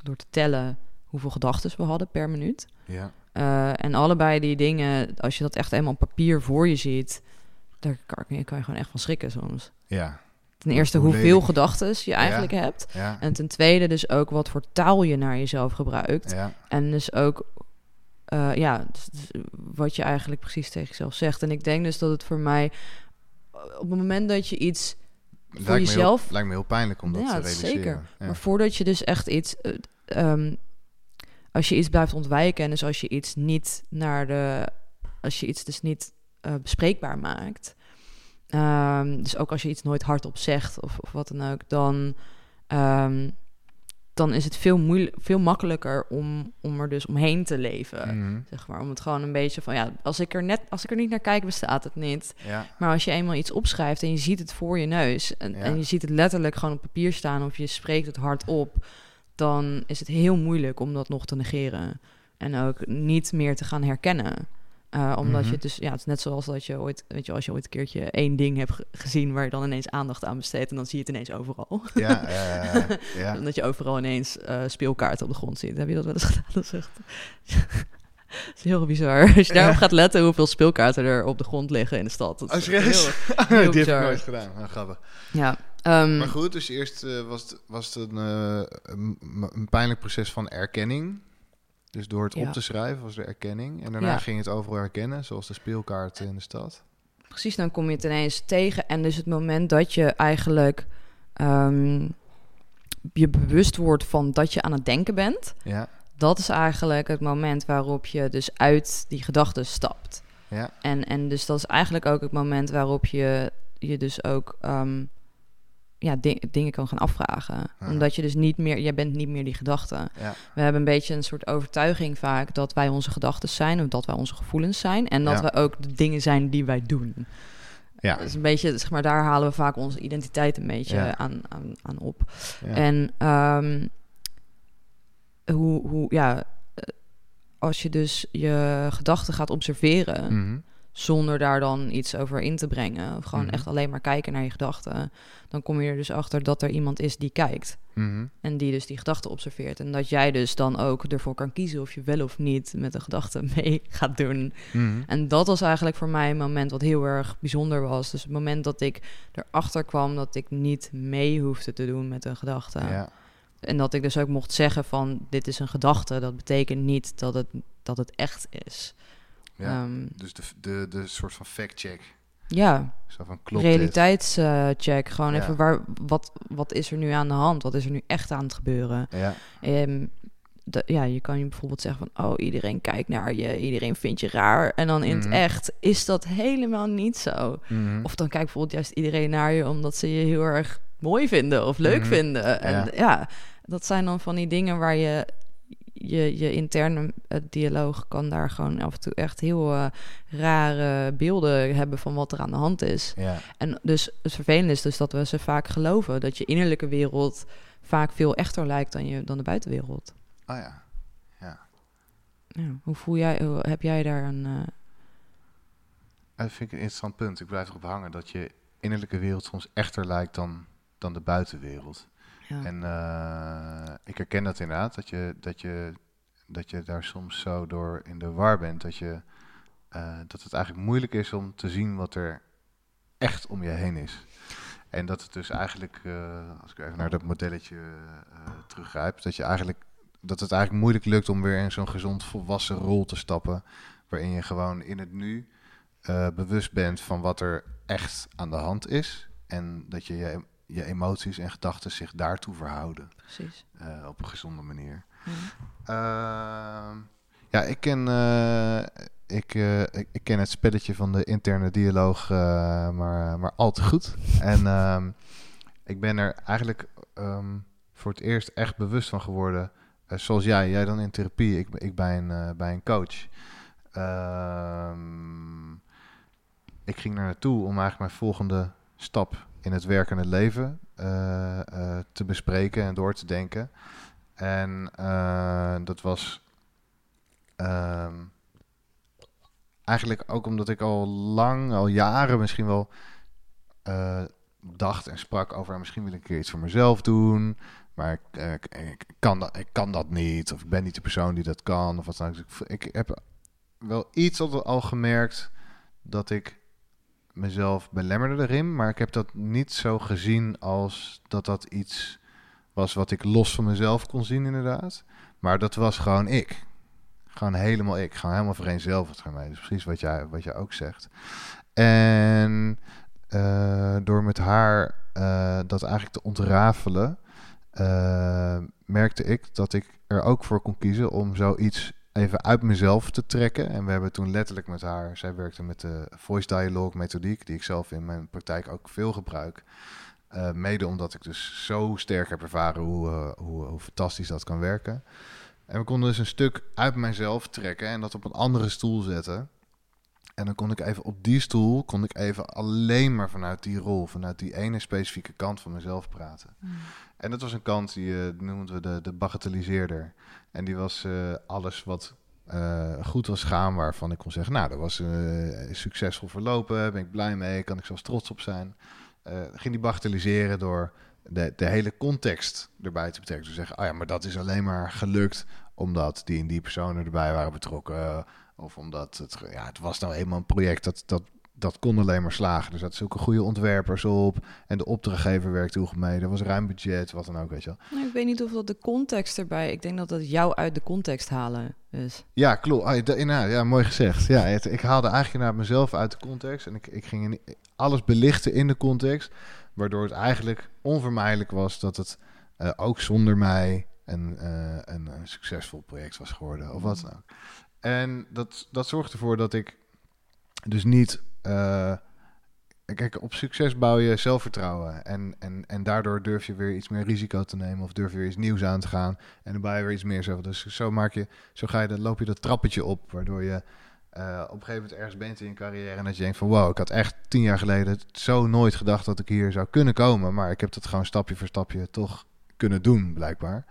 door te tellen hoeveel gedachten we hadden per minuut. ja. Eh, en allebei die dingen, als je dat echt eenmaal op papier voor je ziet, daar kan je, kan je gewoon echt van schrikken soms. ja, Ten eerste Hoe hoeveel gedachten je eigenlijk hebt. ja, En ten tweede dus ook wat voor taal je naar jezelf gebruikt. ja. En dus ook, eh, ja, dus- dus wat je eigenlijk precies tegen jezelf zegt. En ik denk dus dat het voor mij, op het moment dat je iets Lijkt me heel- jezelf- lijkt me heel pijnlijk om dat Ja, te realiseren. zeker. Ja. Maar voordat je dus echt iets. eh, ehm, als je iets blijft ontwijken en dus als je iets niet naar de. Als je iets dus niet eh, bespreekbaar maakt. ehm, dus ook als je iets nooit hardop zegt of, of wat dan ook, dan. ehm, dan is het veel, moeilijk, veel makkelijker om, om er dus omheen te leven. Mhm. Zeg maar, om het gewoon een beetje van ja, als ik er net als ik er niet naar kijk, bestaat het niet. Ja, Maar als je eenmaal iets opschrijft en je ziet het voor je neus... en, Ja. en je ziet het letterlijk gewoon op papier staan... of je spreekt het hardop... dan is het heel moeilijk om dat nog te negeren. En ook niet meer te gaan herkennen. Uh, omdat Mhm. je dus, ja, het is net zoals dat je ooit, weet je, als je ooit een keertje één ding hebt ge- gezien waar je dan ineens aandacht aan besteedt en dan zie je het ineens overal. Ja, eh, ja. En dat je overal ineens eh, speelkaarten op de grond ziet. Heb je dat wel eens gedaan? Dat is echt... dat is heel bizar. Als je daarop Ja. gaat letten hoeveel speelkaarten er op de grond liggen in de stad. Dat Oh, is serieus? heel- Die heb ik nooit gedaan. Nou, grappig. ja. ehm, Maar goed, dus eerst eh, was het, was het een, eh, een, een pijnlijk proces van erkenning. Dus door het Ja. op te schrijven was er erkenning. En daarna Ja. ging het overal herkennen, zoals de speelkaart in de stad. precies, dan kom je het ineens tegen. En dus het moment dat je eigenlijk ehm, je bewust wordt van dat je aan het denken bent, Ja, dat is eigenlijk het moment waarop je dus uit die gedachten stapt. ja, En, en dus dat is eigenlijk ook het moment waarop je je dus ook ehm, ja, di- dingen kan gaan afvragen. Omdat je dus niet meer, jij bent niet meer die gedachten. ja, We hebben een beetje een soort overtuiging vaak dat wij onze gedachten zijn, of dat wij onze gevoelens zijn. En dat Ja. we ook de dingen zijn die wij doen. ja. Dat is een beetje, zeg maar, daar halen we vaak onze identiteit een beetje aan, aan, aan op. En ehm, hoe, hoe, ja, eh, als je dus je gedachten gaat observeren, Mhm. Zonder daar dan iets over in te brengen, of gewoon Mhm. echt alleen maar kijken naar je gedachten, dan kom je er dus achter dat er iemand is die kijkt. Mhm. En die dus die gedachten observeert. En dat jij dus dan ook ervoor kan kiezen of je wel of niet met een gedachte mee gaat doen. Mhm. En dat was eigenlijk voor mij een moment wat heel erg bijzonder was. Dus het moment dat ik erachter kwam dat ik niet mee hoefde te doen met een gedachte. Ja, En dat ik dus ook mocht zeggen van dit is een gedachte. Dat betekent niet dat het, dat het echt is. Ja. Ehm, dus de, de, de soort van fact-check. ja, Zo van klopt realiteitscheck. Gewoon Ja. even waar, wat, wat is er nu aan de hand? Wat is er nu echt aan het gebeuren? Ja, Ehm, de- ja, je kan je bijvoorbeeld zeggen van... oh, iedereen kijkt naar je, iedereen vindt je raar. En dan in Mhm. het echt is dat helemaal niet zo. Mhm. Of dan kijkt bijvoorbeeld juist iedereen naar je... omdat ze je heel erg mooi vinden of leuk Mhm. vinden. En Ja. ja. dat zijn dan van die dingen waar je... Je, je interne eh, dialoog kan daar gewoon af en toe echt heel eh, rare beelden hebben van wat er aan de hand is. ja, En dus het vervelende is dus dat we ze vaak geloven dat je innerlijke wereld vaak veel echter lijkt dan, je, dan de buitenwereld. oh ja. ja. Ja, hoe voel jij, hoe, heb jij daar een... eh, Dat vind ik een interessant punt. Ik blijf erop hangen dat je innerlijke wereld soms echter lijkt dan, dan de buitenwereld. En eh, ik herken dat inderdaad, dat je, dat, je, dat je daar soms zo door in de war bent. Dat, je, eh, dat het eigenlijk moeilijk is om te zien wat er echt om je heen is. En dat het dus eigenlijk, eh, als ik even naar dat modelletje eh teruggrijp, dat, je eigenlijk, dat het eigenlijk moeilijk lukt om weer in zo'n gezond volwassen rol te stappen. Waarin je gewoon in het nu bewust bent van wat er echt aan de hand is. En dat je je, je emoties en gedachten zich daartoe verhouden Precies. eh, op een gezonde manier. Ja. Ehm, ja, ik ken, eh, ik, eh, ik, ik ken het spelletje van de interne dialoog maar, maar al te goed. En ehm, ik ben er eigenlijk ehm, voor het eerst echt bewust van geworden. eh, zoals jij, jij dan in therapie, ik, ik bij, een, bij een coach. Ik ging naar naartoe om eigenlijk mijn volgende stap in het werkende leven eh, eh, te bespreken en door te denken. En eh, dat was ehm, eigenlijk ook omdat ik al lang, al jaren misschien wel dacht en sprak over "Ah, misschien wil ik een keer iets voor mezelf doen. Maar ik, ik, kan dat, ik kan dat niet. Of ik ben niet de persoon die dat kan. Of wat dan ook. Dus ik, heb wel iets al, al gemerkt dat ik mezelf belemmerde erin. Maar ik heb dat niet zo gezien als dat dat iets was wat ik los van mezelf kon zien, inderdaad. Maar dat was gewoon ik. Gewoon helemaal ik. Gewoon helemaal vereenzelvigd ermee. Dus precies wat jij, wat jij ook zegt. En eh, door met haar eh, dat eigenlijk te ontrafelen, eh, merkte ik dat ik er ook voor kon kiezen om zoiets even uit mezelf te trekken. En we hebben toen letterlijk met haar, zij werkte met de voice dialogue methodiek, die ik zelf in mijn praktijk ook veel gebruik. Eh, mede omdat ik dus zo sterk heb ervaren hoe, eh, hoe, hoe fantastisch dat kan werken. En we konden dus een stuk uit mijzelf trekken en dat op een andere stoel zetten. En dan kon ik even op die stoel, kon ik even alleen maar vanuit die rol, vanuit die ene specifieke kant van mezelf praten. En dat was een kant die eh, noemden we de, de bagatelliseerder. En die was eh, alles wat eh, goed was gaan waarvan ik kon zeggen, nou, dat was succesvol verlopen, ben ik blij mee, kan ik zelfs trots op zijn. Ging die bagatelliseren door de, de hele context erbij te betrekken. Dus zeggen, oh ja, maar dat is alleen maar gelukt omdat die en die personen erbij waren betrokken. Of omdat het, ja, het was nou eenmaal een project dat, dat dat kon alleen maar slagen. Er zaten zulke goede ontwerpers op. En de opdrachtgever werkte goed mee. Er was ruim budget, wat dan ook, weet je wel. Nou, ik weet niet of dat de context erbij... Ik denk dat dat jou uit de context halen is. Ja, klopt. Ah, ja, mooi gezegd. Ja, het, ik haalde eigenlijk naar mezelf uit de context. En ik, ik ging alles belichten in de context. Waardoor het eigenlijk onvermijdelijk was dat het uh, ook zonder mij een, uh, een, een, succesvol project was geworden. Of wat dan ook. En dat, dat zorgt ervoor dat ik dus niet uh, kijk, op succes bouw je zelfvertrouwen. En, en, en daardoor durf je weer iets meer risico te nemen. Of durf je weer iets nieuws aan te gaan. En dan bouw je weer iets meer zelf. Dus zo, maak je, zo ga je, dan loop je dat trappetje op. Waardoor je uh, op een gegeven moment ergens bent in je carrière. En dat je denkt van wow, ik had echt tien jaar geleden zo nooit gedacht dat ik hier zou kunnen komen. Maar ik heb dat gewoon stapje voor stapje toch kunnen doen, blijkbaar.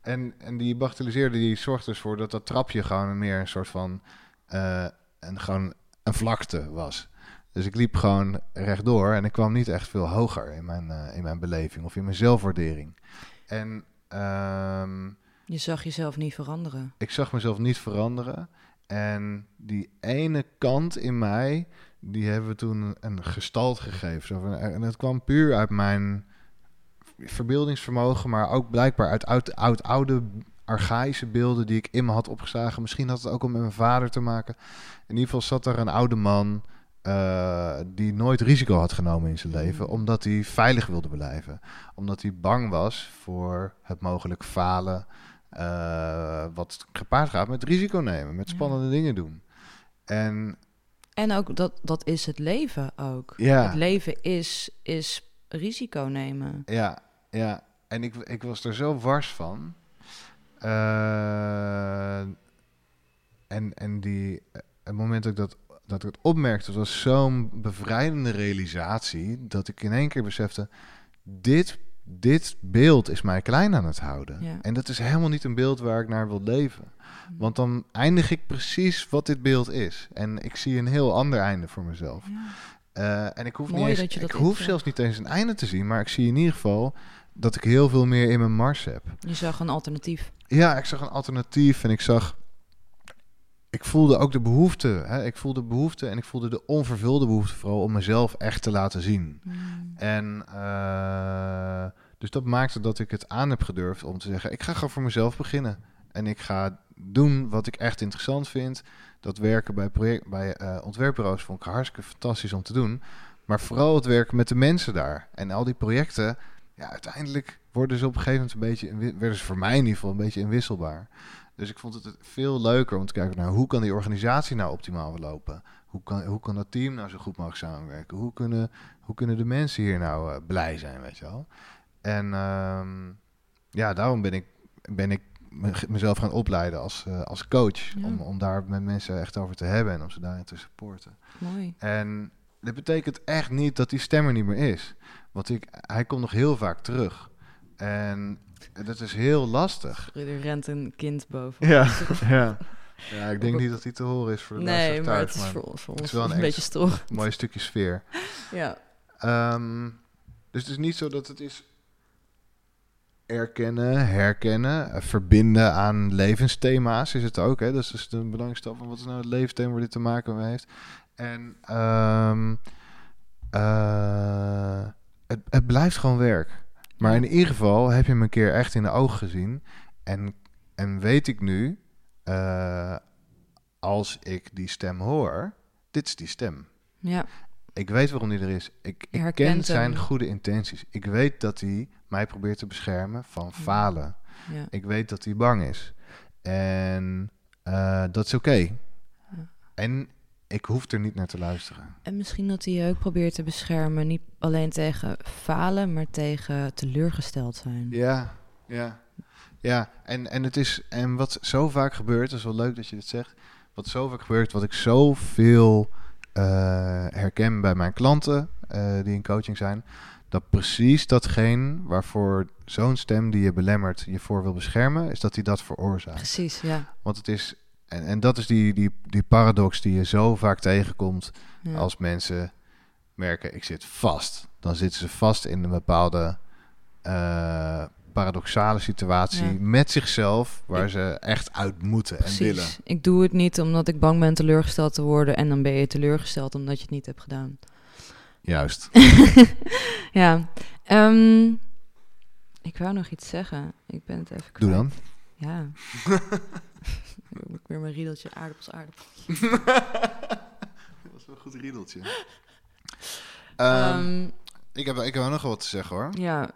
En, en die bagatelliseerde die zorgt dus voor dat dat trapje gewoon meer een soort van... Uh, en gewoon een vlakte was. Dus ik liep gewoon rechtdoor en ik kwam niet echt veel hoger in mijn, uh, in mijn beleving of in mijn zelfwaardering. En um, je zag jezelf niet veranderen. Ik zag mezelf niet veranderen. En die ene kant in mij, die hebben we toen een gestalt gegeven. En het kwam puur uit mijn verbeeldingsvermogen, maar ook blijkbaar uit oud, oud oude archaïsche beelden die ik in me had opgeslagen. Misschien had het ook al met mijn vader te maken. In ieder geval zat er een oude man uh, die nooit risico had genomen in zijn leven, mm. omdat hij veilig wilde blijven. Omdat hij bang was voor het mogelijk falen, uh, wat gepaard gaat met risico nemen, met spannende dingen doen. En, en ook dat, dat is het leven ook. Ja. Het leven is, is risico nemen. Ja, ja. En ik, ik was er zo wars van. Uh, en, en die, het moment dat ik dat dat ik het opmerkte, was zo'n bevrijdende realisatie dat ik in één keer besefte: dit, dit beeld is mij klein aan het houden. En dat is helemaal niet een beeld waar ik naar wil leven. Mm. Want dan eindig ik precies wat dit beeld is. En ik zie een heel ander einde voor mezelf. Ja. Uh, en ik hoef, niet eens, ik hoef zelfs niet eens een einde te zien, maar ik zie in ieder geval dat ik heel veel meer in mijn mars heb. Je zag een alternatief. Ja, ik zag een alternatief en ik zag ik voelde ook de behoefte. Hè? Ik voelde de behoefte en ik voelde de onvervulde behoefte vooral om mezelf echt te laten zien. Hmm. En uh, dus dat maakte dat ik het aan heb gedurfd om te zeggen: ik ga gewoon voor mezelf beginnen. En ik ga doen wat ik echt interessant vind. Dat werken bij, project, bij uh, ontwerpbureaus vond ik hartstikke fantastisch om te doen. Maar vooral het werken met de mensen daar. En al die projecten, ja, uiteindelijk worden ze op een gegeven moment een beetje, werden ze voor mij in ieder geval een beetje inwisselbaar. Dus ik vond het veel leuker om te kijken naar hoe kan die organisatie nou optimaal verlopen? Hoe kan, hoe kan dat team nou zo goed mogelijk samenwerken? Hoe kunnen, hoe kunnen de mensen hier nou uh, blij zijn, weet je wel? En um, ja, daarom ben ik, ben ik mezelf gaan opleiden als, uh, als coach. Om, om daar met mensen echt over te hebben en om ze daarin te supporten. Mooi. En dat betekent echt niet dat die stem er niet meer is. Want ik, hij komt nog heel vaak terug. En dat is heel lastig. Er rent een kind boven. Ja, ja. ja ik denk niet dat hij te horen is voor de nee, maar het is voor, voor ons wel een, beetje stor. mooi stukje sfeer. ja. Um, dus het is niet zo dat het is erkennen, herkennen, uh, verbinden aan levensthema's is het ook. Hè? Dat is dus de belangrijkste stap van wat is nou het levensthema waar dit te maken mee heeft. En um, uh, het, het blijft gewoon werk. Maar in ieder geval heb je me een keer echt in de ogen gezien. En, en weet ik nu, uh, als ik die stem hoor, dit is die stem. Ja. Ik weet waarom die er is. Ik, ik ken zijn goede intenties. Ik weet dat hij mij probeert te beschermen van falen. Ja. Ik weet dat hij bang is. En uh, dat is oké. Okay. Ja. En ik hoef er niet naar te luisteren. En misschien dat hij je ook probeert te beschermen, niet alleen tegen falen, maar tegen teleurgesteld zijn. Ja, ja. Ja, en, en het is, en wat zo vaak gebeurt, dat is wel leuk dat je dit zegt. Wat zo vaak gebeurt, wat ik zoveel uh, herken bij mijn klanten uh, die in coaching zijn, dat precies datgene waarvoor zo'n stem die je belemmert je voor wil beschermen, is dat hij dat veroorzaakt. Precies, ja. Want het is En, en dat is die, die, die paradox die je zo vaak tegenkomt Ja. als mensen merken, ik zit vast. Dan zitten ze vast in een bepaalde eh, paradoxale situatie Ja. met zichzelf, waar Ik- ze echt uit moeten en willen. Precies. Ik doe het niet omdat ik bang ben teleurgesteld te worden. En dan ben je teleurgesteld omdat je het niet hebt gedaan. Juist. ja. ehm, ik wou nog iets zeggen. Ik ben het even kwijt. Doe dan. Ja. ik heb weer mijn riedeltje aardappels, aardappels. Dat was wel een goed riedeltje. Ehm, Ehm, ik, heb, ik heb ook nog wat te zeggen hoor. ja.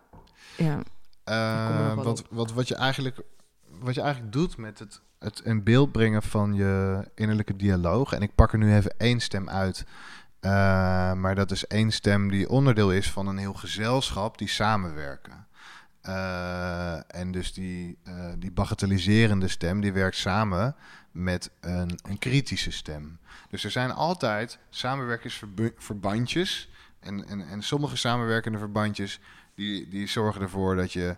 Ja. Eh, er wel want wat, wat, je eigenlijk, wat je eigenlijk doet met het, het in beeld brengen van je innerlijke dialoog. En ik pak er nu even één stem uit. maar dat is één stem die onderdeel is van een heel gezelschap die samenwerken. Eh, en dus die, eh, die bagatelliserende stem die werkt samen met een, een kritische stem. Dus er zijn altijd samenwerkingsverbandjes. En, en, en sommige samenwerkende verbandjes die, die zorgen ervoor dat je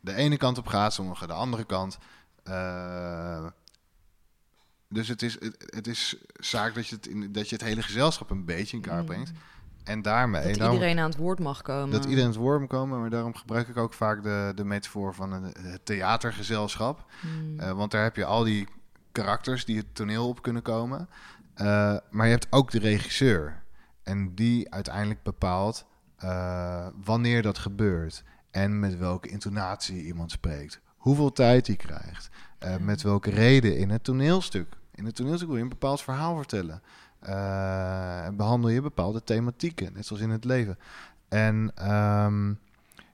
de ene kant op gaat, sommige de andere kant. Eh, dus het is, het, het is zaak dat je het, in, dat je het hele gezelschap een beetje in kaart Mm. En daarmee... Dat daarom- iedereen aan het woord mag komen. dat iedereen het woord moet komen, maar daarom gebruik ik ook vaak de, de metafoor van een, het theatergezelschap. Hmm. Eh, want daar heb je al die karakters die het toneel op kunnen komen. Eh, maar je hebt ook de regisseur. En die uiteindelijk bepaalt eh, wanneer dat gebeurt. En met welke intonatie iemand spreekt. Hoeveel tijd hij krijgt. eh. Met welke reden in het toneelstuk. In het toneelstuk wil je een bepaald verhaal vertellen. Eh, behandel je bepaalde thematieken, net zoals in het leven. En ehm,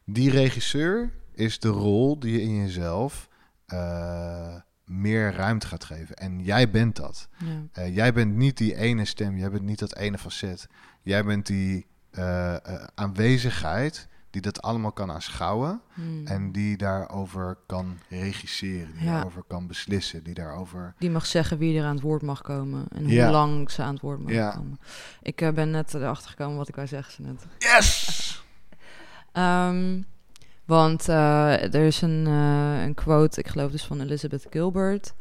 die regisseur is de rol die je in jezelf eh, meer ruimte gaat geven. En jij bent dat. ja. Eh, jij bent niet die ene stem, jij bent niet dat ene facet. Jij bent die aanwezigheid die dat allemaal kan aanschouwen Hmm. en die daarover kan regisseren, die Ja. daarover kan beslissen, die daarover... Die mag zeggen wie er aan het woord mag komen. En Ja. hoe lang ze aan het woord mogen Ja. komen. Ik eh, ben net erachter gekomen wat ik wou zeggen. zo net. Yes! Ehm, want eh, er is een, eh, een quote, ik geloof dus van Elizabeth Gilbert.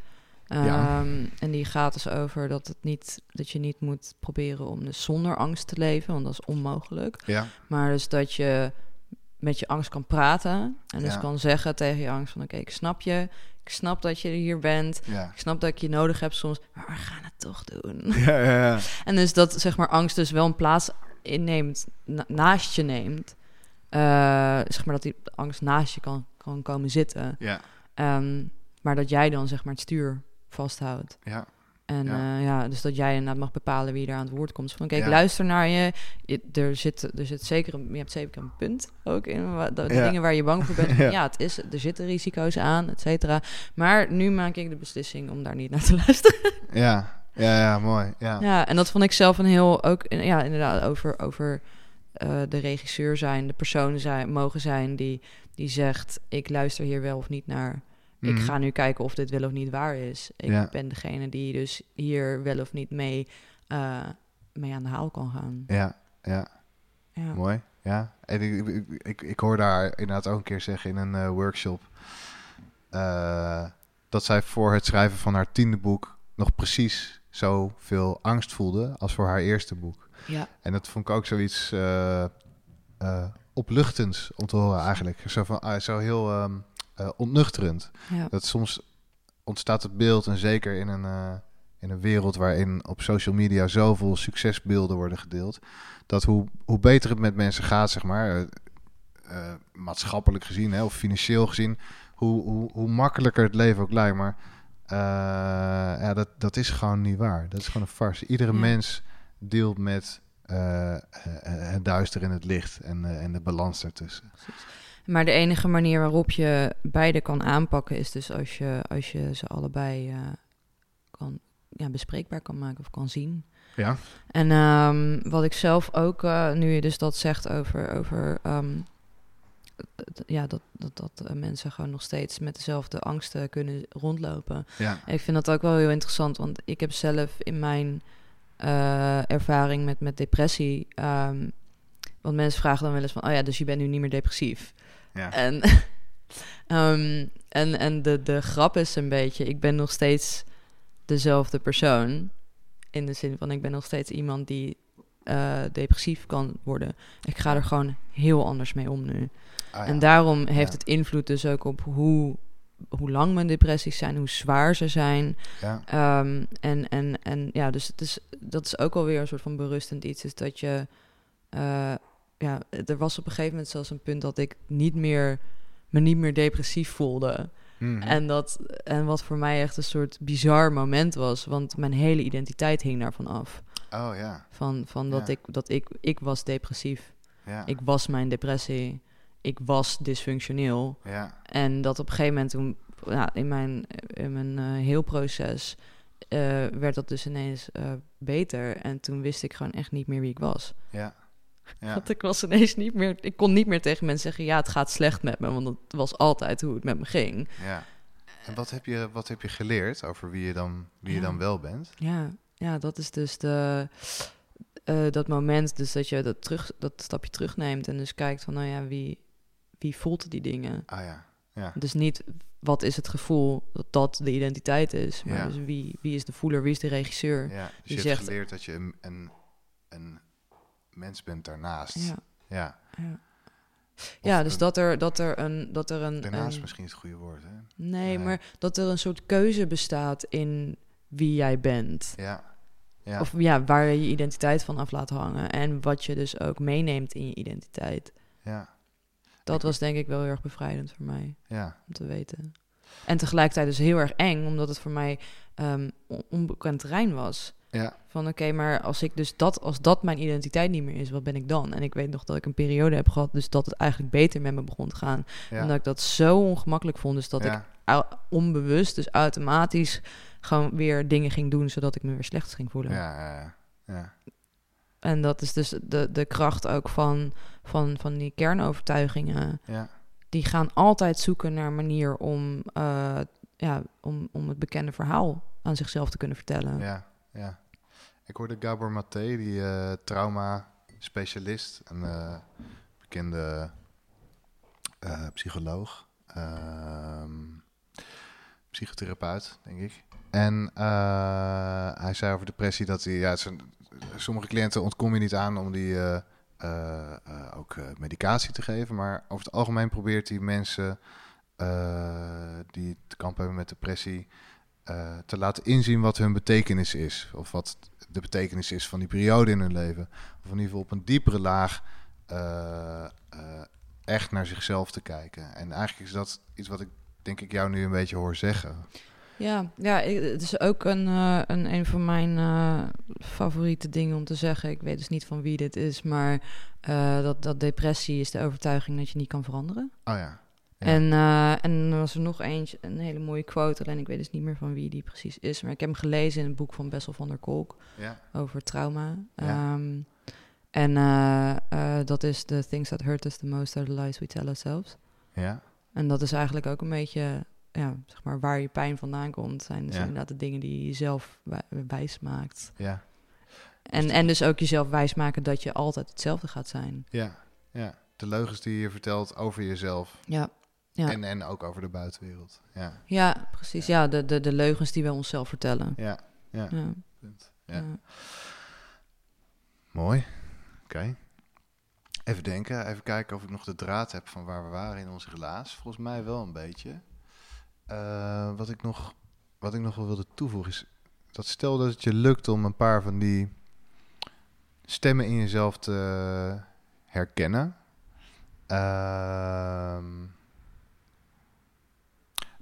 Ja. Ehm, En die gaat dus over dat, het niet, dat je niet moet proberen om dus zonder angst te leven, want dat is onmogelijk. Ja, Maar dus dat je met je angst kan praten en dus Ja. kan zeggen tegen je angst van oké, ik snap je, ik snap dat je hier bent, ja. ik snap dat ik je nodig heb soms, maar we gaan het toch doen. Ja, ja, ja. En dus dat zeg maar angst dus wel een plaats inneemt, na- naast je neemt. Eh, zeg maar dat die angst naast je kan, kan komen zitten. Ja, Ehm, maar dat jij dan zeg maar het stuur vasthoudt. ja. En Ja. ja. ja, dus dat jij inderdaad mag bepalen wie er aan het woord komt. Dus van kijk, Ja. luister naar je. je. Er zit, er zit zeker een, je hebt zeker een punt ook in de, de Ja. dingen waar je bang voor bent. Ja. ja. het is, er zitten risico's aan, et cetera. Maar nu maak ik de beslissing om daar niet naar te luisteren. Ja, ja, ja, mooi. Ja. Ja, en dat vond ik zelf een heel ook ja, inderdaad over, over eh, de regisseur zijn, de persoon zijn, mogen zijn die, die zegt: ik luister hier wel of niet naar. Ik Mhm. ga nu kijken of dit wel of niet waar is. Ik Ja. ben degene die dus hier wel of niet mee, eh, mee aan de haal kan gaan. Ja, ja, Ja. mooi. Ja, en ik, ik, ik, ik hoor daar inderdaad ook een keer zeggen in een eh, workshop... eh, dat zij voor het schrijven van haar tiende boek... nog precies zoveel angst voelde als voor haar eerste boek. Ja. En dat vond ik ook zoiets opluchtends om te horen eigenlijk. Zo, van, ah, zo heel ehm, eh, ontnuchterend. Ja. Dat soms ontstaat het beeld, en zeker in een, eh, in een wereld waarin op social media zoveel succesbeelden worden gedeeld, dat hoe, hoe beter het met mensen gaat, zeg maar, eh, maatschappelijk gezien hè, of financieel gezien, hoe, hoe, hoe makkelijker het leven ook lijkt. Maar ja, dat, dat is gewoon niet waar. Dat is gewoon een farce. Iedere Ja. mens deelt met het duister en het licht en, en de balans daartussen. Maar de enige manier waarop je beide kan aanpakken is dus als je, als je ze allebei eh, kan, ja, bespreekbaar kan maken of kan zien. Ja, En ehm, wat ik zelf ook, eh, nu je dus dat zegt over, over ehm, ja, dat, dat, dat eh, mensen gewoon nog steeds met dezelfde angsten kunnen rondlopen. ja, Ik vind dat ook wel heel interessant, want ik heb zelf in mijn ervaring met, met depressie, ehm, want mensen vragen dan wel eens van, oh ja, dus je bent nu niet meer depressief. Ja. En, ehm, en, en de, de grap is een beetje, ik ben nog steeds dezelfde persoon. In de zin van, ik ben nog steeds iemand die eh, depressief kan worden. Ik ga er gewoon heel anders mee om nu. Ah, ja. En daarom heeft Ja. het invloed dus ook op hoe, hoe lang mijn depressies zijn, hoe zwaar ze zijn. Ja, Ehm, en, en, en ja, dus het is, dat is ook alweer een soort van berustend iets. Is dat je. eh, ja, er was op een gegeven moment zelfs een punt dat ik niet meer, me niet meer depressief voelde. Mhm. En, dat, en wat voor mij echt een soort bizar moment was. Want mijn hele identiteit hing daarvan af. Oh ja, Van, van dat, Ja. ik, dat ik, ik was depressief. ja, Ik was mijn depressie. Ik was dysfunctioneel. ja, En dat op een gegeven moment toen, ja, in mijn, in mijn eh, heel proces, eh, werd dat dus ineens eh, beter. En toen wist ik gewoon echt niet meer wie ik was. ja. Ja. Want ik was ineens niet meer, ik kon niet meer tegen mensen zeggen, ja, het gaat slecht met me. Want dat was altijd hoe het met me ging. ja. En wat heb, je, wat heb je geleerd over wie je dan, wie je dan wel bent? Ja, ja dat is dus de, eh, dat moment, dus dat je dat, terug, dat stapje terugneemt en dus kijkt van, nou ja, wie, wie voelt die dingen? Ah ja, ja, Dus niet wat is het gevoel dat dat de identiteit is, maar Ja. dus wie, wie is de voeler, wie is de regisseur? ja. Dus je zegt- hebt geleerd dat je een, een, een mens bent daarnaast. Ja, Ja. ja. Dus een- dat er, dat er een... Dat er een, Daarnaast een- misschien het goede woord, hè? nee, maar dat er een soort keuze bestaat in wie jij bent. Ja, ja, Of ja, waar je je identiteit van af laat hangen. En wat je dus ook meeneemt in je identiteit. ja, Dat Ik- was denk ik wel heel erg bevrijdend voor mij. ja, om te weten. En tegelijkertijd dus heel erg eng, omdat het voor mij on- onbekend terrein was. Ja, Van oké, maar als ik dus dat, als dat mijn identiteit niet meer is, wat ben ik dan? En ik weet nog dat ik een periode heb gehad, dus dat het eigenlijk beter met me begon te gaan. ja. Omdat ik dat zo ongemakkelijk vond, dus dat ik ja, onbewust, dus automatisch gewoon weer dingen ging doen, zodat ik me weer slecht ging voelen. ja, ja, ja, En dat is dus de, de kracht ook van, van, van die kernovertuigingen. ja, die gaan altijd zoeken naar een manier om, eh, ja, om, om het bekende verhaal aan zichzelf te kunnen vertellen. ja, ja. Ik hoorde Gabor Maté, die eh, trauma-specialist, een eh, bekende eh, psycholoog, ehm, psychotherapeut, denk ik. En hij zei over depressie dat hij, ja, sommige cliënten ontkom je niet aan om die ook medicatie te geven, maar over het algemeen probeert hij mensen die te kampen hebben met depressie te laten inzien wat hun betekenis is. Of wat de betekenis is van die periode in hun leven. Of in ieder geval op een diepere laag eh, eh, echt naar zichzelf te kijken. En eigenlijk is dat iets wat ik denk ik jou nu een beetje hoor zeggen. Ja, ja ik- het is ook een, eh, een, een van mijn favoriete dingen om te zeggen. Ik weet dus niet van wie dit is, maar dat, dat depressie is de overtuiging dat je niet kan veranderen. Oh ja. En, eh, en er was er nog eentje, een hele mooie quote, alleen ik weet dus niet meer van wie die precies is. Maar ik heb hem gelezen in het boek van Bessel van der Kolk. Ja. over trauma. Ehm, en eh, eh, dat is the things that hurt us the most are the lies we tell ourselves. Ja. En dat is eigenlijk ook een beetje, ja, zeg maar, waar je pijn vandaan komt. Zijn dus Ja. inderdaad de dingen die je jezelf wij- wijs maakt. Ja. En, en dus ook jezelf wijsmaken dat je altijd hetzelfde gaat zijn. Ja. Ja. De leugens die je vertelt over jezelf. Ja, Ja. En, en ook over de buitenwereld. Ja. ja precies. Ja, de, de, de leugens die we onszelf vertellen. Ja. Ja. Punt. Ja. Mooi. Oké. Even denken, even kijken of ik nog de draad heb van waar we waren in onze relaas. Volgens mij wel een beetje. Eh, wat, ik nog, wat ik nog wel wilde toevoegen is dat stel dat het je lukt om een paar van die stemmen in jezelf te herkennen. Ehm,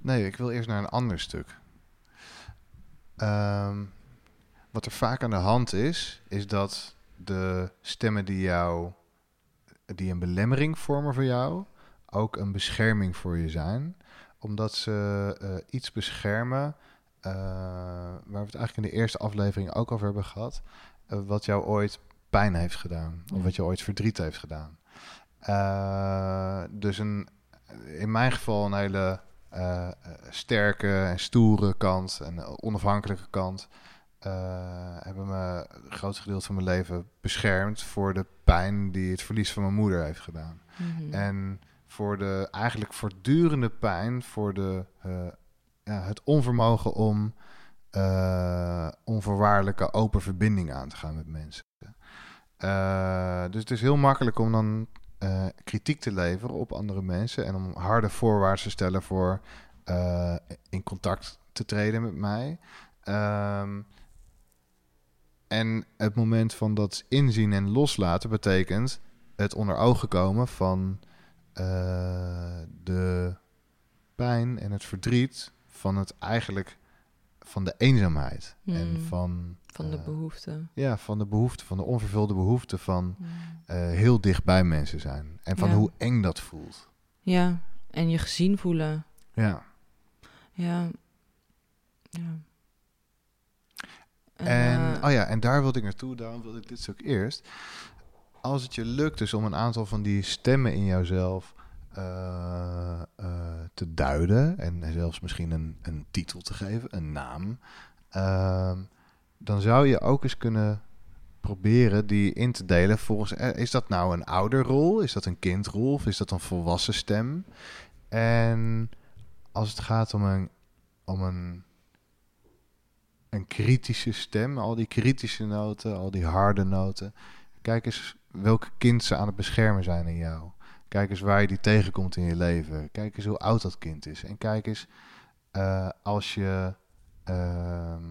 nee, ik wil eerst naar een ander stuk. Ehm, wat er vaak aan de hand is, is dat de stemmen die jou, die een belemmering vormen voor jou, ook een bescherming voor je zijn. Omdat ze eh, iets beschermen, eh, waar we het eigenlijk in de eerste aflevering ook over hebben gehad, eh, wat jou ooit pijn heeft gedaan, of wat je ooit verdriet heeft gedaan. Dus een, in mijn geval een hele eh, eh, sterke en stoere kant, en eh, onafhankelijke kant hebben me het grootste gedeelte van mijn leven beschermd voor de pijn die het verlies van mijn moeder heeft gedaan. Mhm. En voor de eigenlijk voortdurende pijn, voor de, ja, het onvermogen om eh, onvoorwaardelijke open verbinding aan te gaan met mensen. Dus het is heel makkelijk om dan eh, kritiek te leveren op andere mensen en om harde voorwaarden te stellen voor eh, in contact te treden met mij. Ehm, en het moment van dat inzien en loslaten betekent het onder ogen komen van eh, de pijn en het verdriet van het eigenlijk van de eenzaamheid en Hmm. van Van de eh, behoefte. ja van de behoefte van de onvervulde behoefte van eh, heel dicht bij mensen zijn en van Ja. hoe eng dat voelt. Ja, en je gezien voelen. Ja. Ja. ja. En, eh, oh ja, en daar wilde ik naartoe, daarom wilde ik dit ook eerst. Als het je lukt dus om een aantal van die stemmen in jouzelf te duiden en zelfs misschien een, een titel te geven, een naam, ehm, dan zou je ook eens kunnen proberen die in te delen volgens, eh, is dat nou een ouderrol, is dat een kindrol of is dat een volwassen stem? En als het gaat om een, om een een kritische stem, al die kritische noten, al die harde noten. Kijk eens welke kind ze aan het beschermen zijn in jou. Kijk eens waar je die tegenkomt in je leven. Kijk eens hoe oud dat kind is. En kijk eens eh, als je ehm,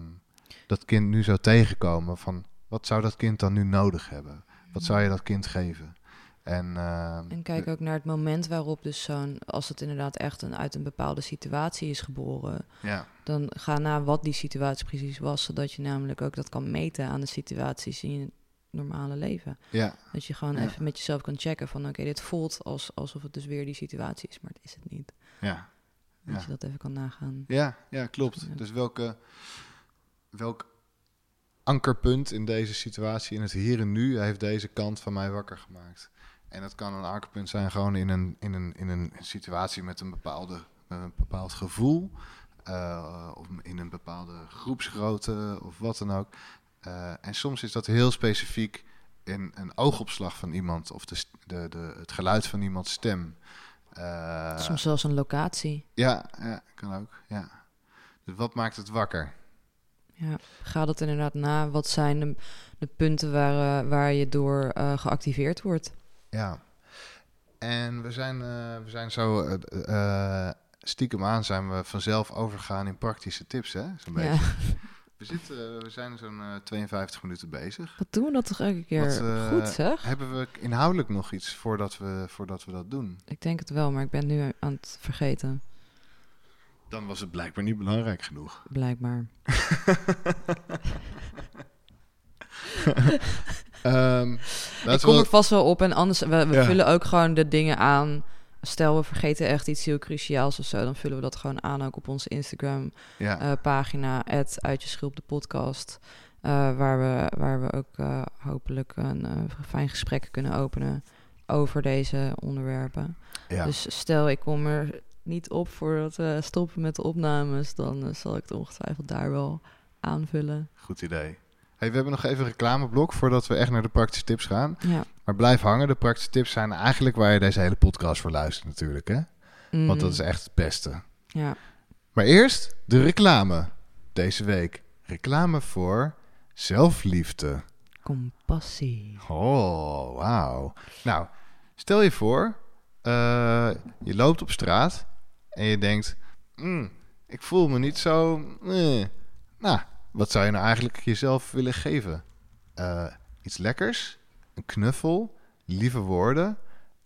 dat kind nu zou tegenkomen, van wat zou dat kind dan nu nodig hebben? Wat zou je dat kind geven? En, ehm, En kijk ook naar het moment waarop dus zo'n... Als het inderdaad echt een, uit een bepaalde situatie is geboren... ja, dan ga na wat die situatie precies was... zodat je namelijk ook dat kan meten aan de situaties in je normale leven. ja, Dat je gewoon Ja. even met jezelf kan checken van... oké, dit voelt als, alsof het dus weer die situatie is, maar het is het niet. ja. Dat je dat even kan nagaan. Ja, ja, klopt. Dus welke, welk ankerpunt in deze situatie, in het hier en nu, heeft deze kant van mij wakker gemaakt? En dat kan een ankerpunt zijn gewoon in een, in een, in een situatie met een, bepaalde, met een bepaald gevoel. eh, of in een bepaalde groepsgrootte of wat dan ook. Eh, en soms is dat heel specifiek in een oogopslag van iemand of de, de, de, het geluid van iemands stem. Eh, Soms zelfs een locatie. ja, ja, kan ook. Ja. Dus wat maakt het wakker? Ja, ga dat inderdaad na. Wat zijn de, de punten waar, eh, waar je door eh, geactiveerd wordt? Ja. En we zijn, eh, we zijn zo stiekem aan zijn we vanzelf overgegaan in praktische tips, hè? Zo'n Ja. beetje. We, zitten, we zijn zo'n eh, 52 minuten bezig. Wat doen we dat toch elke keer Wat, goed, zeg? Hebben we inhoudelijk nog iets voordat we, voordat we dat doen? Ik denk het wel, maar ik ben nu aan het vergeten. Dan was het blijkbaar niet belangrijk genoeg. Blijkbaar. Ehm ik kom er vast wel op en anders... We, we Ja. vullen ook gewoon de dingen aan. Stel, we vergeten echt iets heel cruciaals of zo... dan vullen we dat gewoon aan ook op onze Instagram-pagina... ja, pagina Uit je schulp de podcast... eh, waar, we, waar we ook eh, hopelijk een eh, fijn gesprek kunnen openen... over deze onderwerpen. ja. Dus stel, ik kom er niet op voordat we stoppen met de opnames... dan eh, zal ik het ongetwijfeld daar wel aanvullen. goed idee. Hey, we hebben nog even een reclameblok voordat we echt naar de praktische tips gaan. Ja. Maar blijf hangen. De praktische tips zijn eigenlijk waar je deze hele podcast voor luistert natuurlijk. Hè? Want dat is Mm, echt het beste. Ja. Maar eerst de reclame. Deze week. Reclame voor zelfliefde. Compassie. Oh, wauw. Nou, stel je voor, eh, je loopt op straat en je denkt, "Hmm, ik voel me niet zo. eh." Nou, wat zou je nou eigenlijk jezelf willen geven? Eh, iets lekkers, een knuffel, lieve woorden,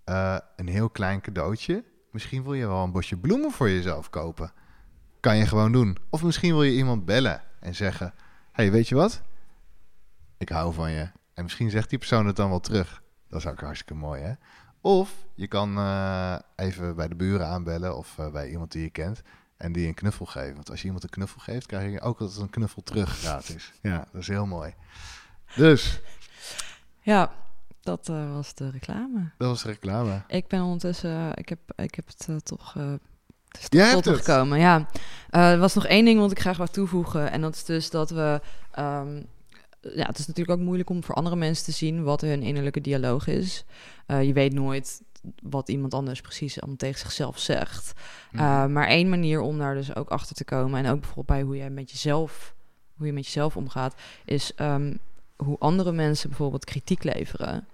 eh, een heel klein cadeautje. Misschien wil je wel een bosje bloemen voor jezelf kopen. Kan je gewoon doen. Of misschien wil je iemand bellen en zeggen: hey, weet je wat? Ik hou van je. En misschien zegt die persoon het dan wel terug. Dat is ook hartstikke mooi, hè? Of je kan eh, even bij de buren aanbellen of eh, bij iemand die je kent en die een knuffel geven. Want als je iemand een knuffel geeft, krijg je ook altijd een knuffel terug gratis. Ja, dat is heel mooi. Dus, Ja, dat eh, was de reclame. dat was de reclame. Ik ben ondertussen, ik, heb, ik heb het toch eh, het is Jij tot hebt me het? gekomen. Ja, Eh, er was nog één ding wat ik graag wou toevoegen. En dat is dus dat we... ehm, ja, het is natuurlijk ook moeilijk om voor andere mensen te zien wat hun innerlijke dialoog is. Eh, je weet nooit wat iemand anders precies allemaal tegen zichzelf zegt. Mhm. Uh, maar één manier om daar dus ook achter te komen... en ook bijvoorbeeld bij hoe jij met jezelf hoe je met jezelf omgaat, is ehm, hoe andere mensen bijvoorbeeld kritiek leveren.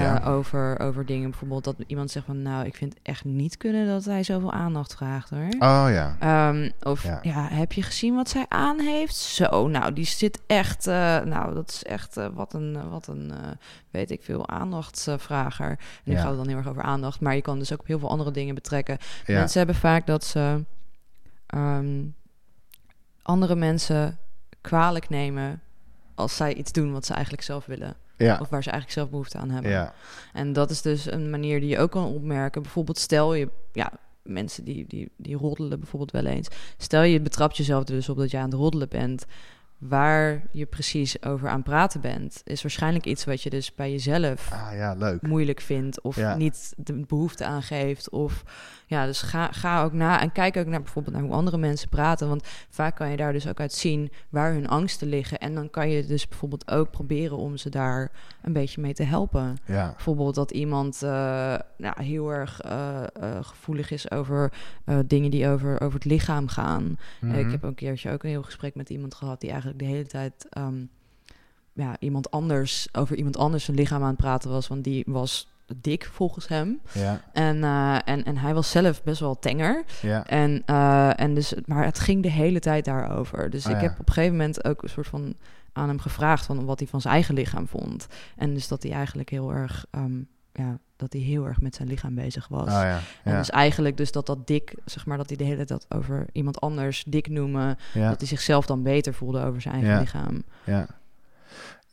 Ja. eh, over, over dingen. Bijvoorbeeld dat iemand zegt van... nou, ik vind echt niet kunnen dat hij zoveel aandacht vraagt, hoor. Oh ja. Ehm, of Ja. ja. heb je gezien wat zij aan heeft? Zo, nou, die zit echt... eh, nou, dat is echt eh, wat een, wat een weet ik veel, aandachtsvrager. En nu Ja. gaat het dan heel erg over aandacht. Maar je kan dus ook op heel veel andere dingen betrekken. Ja. Mensen hebben vaak dat ze ehm, andere mensen kwalijk nemen... als zij iets doen wat ze eigenlijk zelf willen. Ja. Of waar ze eigenlijk zelf behoefte aan hebben. Ja. En dat is dus een manier die je ook kan opmerken. Bijvoorbeeld stel je, ja, mensen die, die, die roddelen bijvoorbeeld wel eens. Stel je betrapt jezelf dus op dat je aan het roddelen bent. Waar je precies over aan praten bent, is waarschijnlijk iets wat je dus bij jezelf Ah ja, leuk. moeilijk vindt of Ja. niet de behoefte aangeeft. Of ja, dus ga, ga ook na en kijk ook naar bijvoorbeeld naar hoe andere mensen praten. Want vaak kan je daar dus ook uit zien waar hun angsten liggen. En dan kan je dus bijvoorbeeld ook proberen om ze daar een beetje mee te helpen. Ja. Bijvoorbeeld dat iemand eh, nou, heel erg eh, eh, gevoelig is over dingen die over, over het lichaam gaan. Eh, Mhm. ik heb een keertje ook een heel gesprek met iemand gehad die eigenlijk de hele tijd ehm, ja, iemand anders over iemand anders zijn lichaam aan het praten was, want die was dik volgens hem. Ja. En, eh, en, en hij was zelf best wel tenger. Ja. En, eh, en dus, maar het ging de hele tijd daarover. Dus Ah, ik ja. heb op een gegeven moment ook een soort van aan hem gevraagd van wat hij van zijn eigen lichaam vond. En dus dat hij eigenlijk heel erg, ehm, ja, dat hij heel erg met zijn lichaam bezig was. Oh ja. En dus eigenlijk dus dat dat dik, zeg maar, dat hij de hele tijd over iemand anders dik noemen, Ja. dat hij zichzelf dan beter voelde over zijn eigen Ja. lichaam. Ja.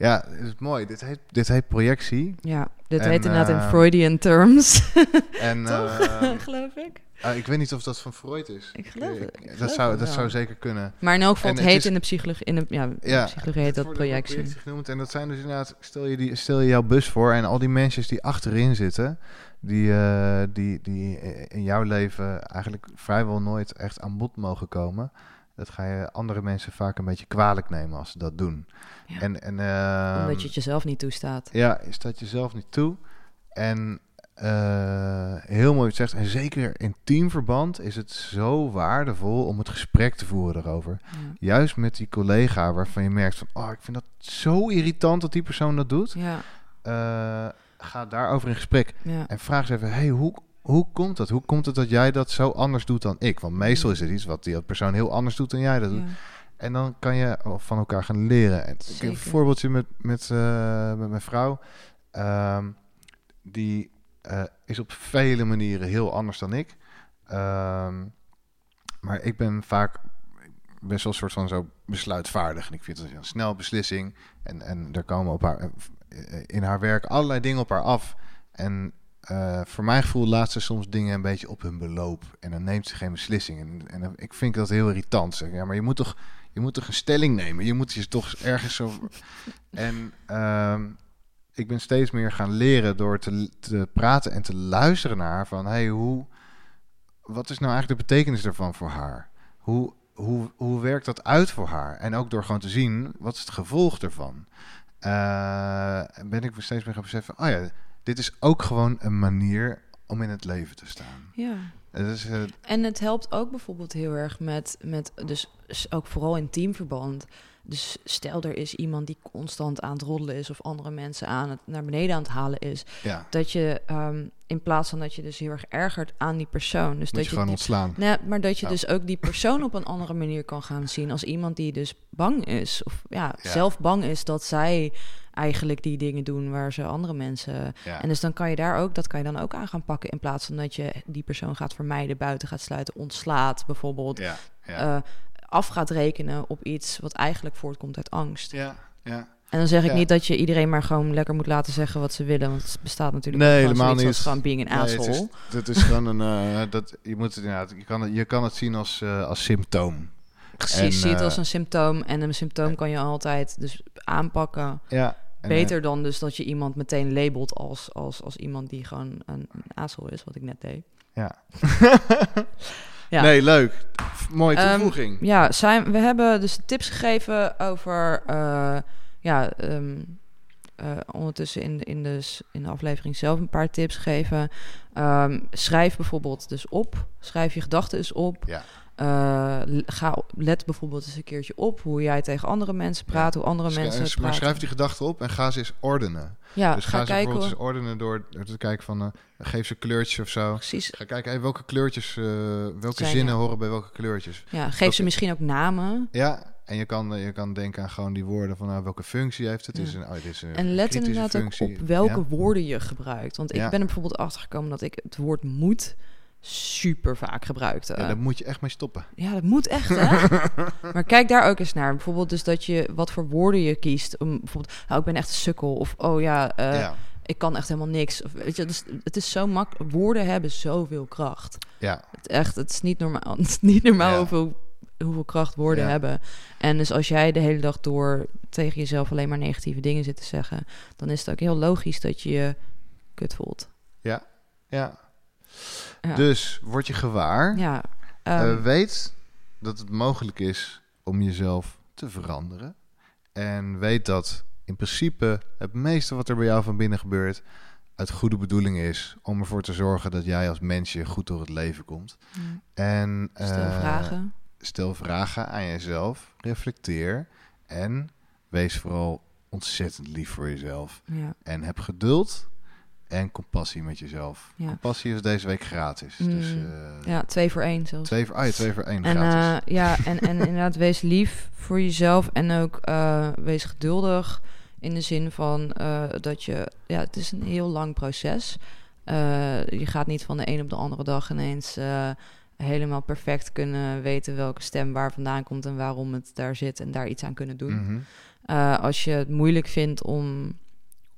Ja, het is mooi. Dit heet, dit heet projectie. Ja, dit En, heet inderdaad in ehm, Freudian terms, En toch? ehm, geloof ik. ah, ik weet niet of dat van Freud is. Ik geloof het. Ik- dat zou, dat wel. zou zeker kunnen. Maar in elk geval, En het het heet is- in de psychologie, in de, ja, in Ja, de psychologie heet dat projectie. genoemd. En dat zijn dus inderdaad, stel je, die, stel je jouw bus voor en al die mensen die achterin zitten, die, eh, die, die in jouw leven eigenlijk vrijwel nooit echt aan bod mogen komen. Dat ga je andere mensen vaak een beetje kwalijk nemen als ze dat doen. Ja. En, en, ehm, Omdat je het jezelf niet toestaat. Ja, je staat jezelf niet toe. En eh, heel mooi zegt. En zeker in teamverband is het zo waardevol om het gesprek te voeren erover. Ja. Juist met die collega waarvan je merkt van... Oh, ik vind dat zo irritant dat die persoon dat doet. Ja, Eh, ga daarover in gesprek. ja. En vraag eens even, hey, hoe, hoe komt dat? Hoe komt het dat jij dat zo anders doet dan ik? Want meestal is het iets wat die persoon heel anders doet dan jij dat doet. En dan kan je van elkaar gaan leren. En ik heb een voorbeeldje met, met, eh, met mijn vrouw. Ehm, die eh, is op vele manieren heel anders dan ik. Ehm, maar ik ben vaak best wel een soort van zo besluitvaardig. En ik vind het een snel beslissing. En, en er komen op haar, eh, in haar werk allerlei dingen op haar af. En voor mijn gevoel laat ze soms dingen een beetje op hun beloop. En dan neemt ze geen beslissing. En, en ik vind dat heel irritant. Zeg. Ja, maar je moet toch, je moet toch een stelling nemen. Je moet je toch ergens zo. En ehm, ik ben steeds meer gaan leren door te, te praten en te luisteren naar haar. Van hey, hoe. Wat is nou eigenlijk de betekenis ervan voor haar? Hoe, hoe, hoe werkt dat uit voor haar? En ook door gewoon te zien, wat is het gevolg ervan? Eh, ben ik steeds meer gaan beseffen, oh ja, dit is ook gewoon een manier om in het leven te staan. ja. Eh, En het helpt ook bijvoorbeeld heel erg met, met dus ook vooral in teamverband. Dus stel er is iemand die constant aan het roddelen is of andere mensen aan het naar beneden aan het halen is, ja, dat je ehm, in plaats van dat je dus heel erg ergert aan die persoon, dus moet dat je gewoon die ontslaan. Nee, maar dat je Oh. dus ook die persoon op een andere manier kan gaan zien als iemand die dus bang is. Of ja, Ja. zelf bang is dat zij eigenlijk die dingen doen waar ze andere mensen. Ja. En dus dan kan je daar ook, dat kan je dan ook aan gaan pakken. In plaats van dat je die persoon gaat vermijden, buiten gaat sluiten, ontslaat bijvoorbeeld. ja, ja. eh, af gaat rekenen op iets wat eigenlijk voortkomt uit angst. ja, ja. En dan zeg ik Ja. niet dat je iedereen maar gewoon lekker moet laten zeggen wat ze willen. Want het bestaat natuurlijk Nee, helemaal niet. gewoon being an Nee, het asshole. is, het is gewoon een. eh, dat, je, moet het, inderdaad, je, kan het, je kan het zien als, eh, als symptoom. Precies, zie het eh, als een symptoom. En een symptoom kan je altijd dus aanpakken. Ja, Beter dan dus dat je iemand meteen labelt als, als, als iemand die gewoon een, een is, wat ik net deed. eh, ja. Ja. Nee, leuk. Mooie Ehm, toevoeging. Ja, zijn, we hebben dus tips gegeven over, eh, ja, ehm, eh, ondertussen in de, in, de, in de aflevering zelf een paar tips geven. Ehm, schrijf bijvoorbeeld dus op. Schrijf je gedachten eens op. Ja. Eh, ga, let bijvoorbeeld eens een keertje op hoe jij tegen andere mensen praat, hoe andere mensen maar praten. schrijf die gedachten op en ga ze eens ordenen. ja, dus ga, ga ze kijken. bijvoorbeeld eens ordenen door, door te kijken van... eh, geef ze kleurtjes of zo. Precies. Ga kijken, hey, welke kleurtjes, eh, welke Zijn zinnen er? horen bij welke kleurtjes. Ja, geef Welke- ze misschien ook namen. Ja, en je kan, je kan denken aan gewoon die woorden van nou, welke functie heeft het. Ja. Is een, oh, dit is een En let inderdaad ook op welke Ja. woorden je gebruikt. Want ik ben er bijvoorbeeld achter gekomen dat ik het woord moet super vaak gebruikte. Ja, daar moet je echt mee stoppen. Ja, dat moet echt, hè? maar kijk daar ook eens naar. Bijvoorbeeld dus dat je wat voor woorden je kiest. Om bijvoorbeeld, nou, ik ben echt een sukkel. Of, oh ja, eh, ja, ik kan echt helemaal niks. Of, weet je, dus, het is zo makkelijk. Woorden hebben zoveel kracht. ja, Het, echt, het is niet normaal, het is niet normaal Ja. hoeveel, hoeveel kracht woorden Ja. hebben. En dus als jij de hele dag door tegen jezelf alleen maar negatieve dingen zit te zeggen... dan is het ook heel logisch dat je je kut voelt. ja. Ja. Dus word je gewaar. ja, Eh, ehm, weet dat het mogelijk is om jezelf te veranderen. En weet dat in principe het meeste wat er bij jou van binnen gebeurt... uit goede bedoeling is om ervoor te zorgen dat jij als mensje goed door het leven komt. En, stel eh, vragen. Stel vragen aan jezelf, reflecteer en wees vooral ontzettend lief voor jezelf. Ja, En heb geduld en compassie met jezelf. Ja. Compassie is deze week gratis. Mm, Dus eh, ja, twee voor één zelfs. twee, voor, ah, ja, twee voor één En gratis. eh, ja, en, en inderdaad, wees lief voor jezelf en ook eh, wees geduldig in de zin van dat je, ja, het is een heel lang proces. Je gaat niet van de een op de andere dag ineens helemaal perfect kunnen weten welke stem waar vandaan komt en waarom het daar zit en daar iets aan kunnen doen. Mhm. Als je het moeilijk vindt om,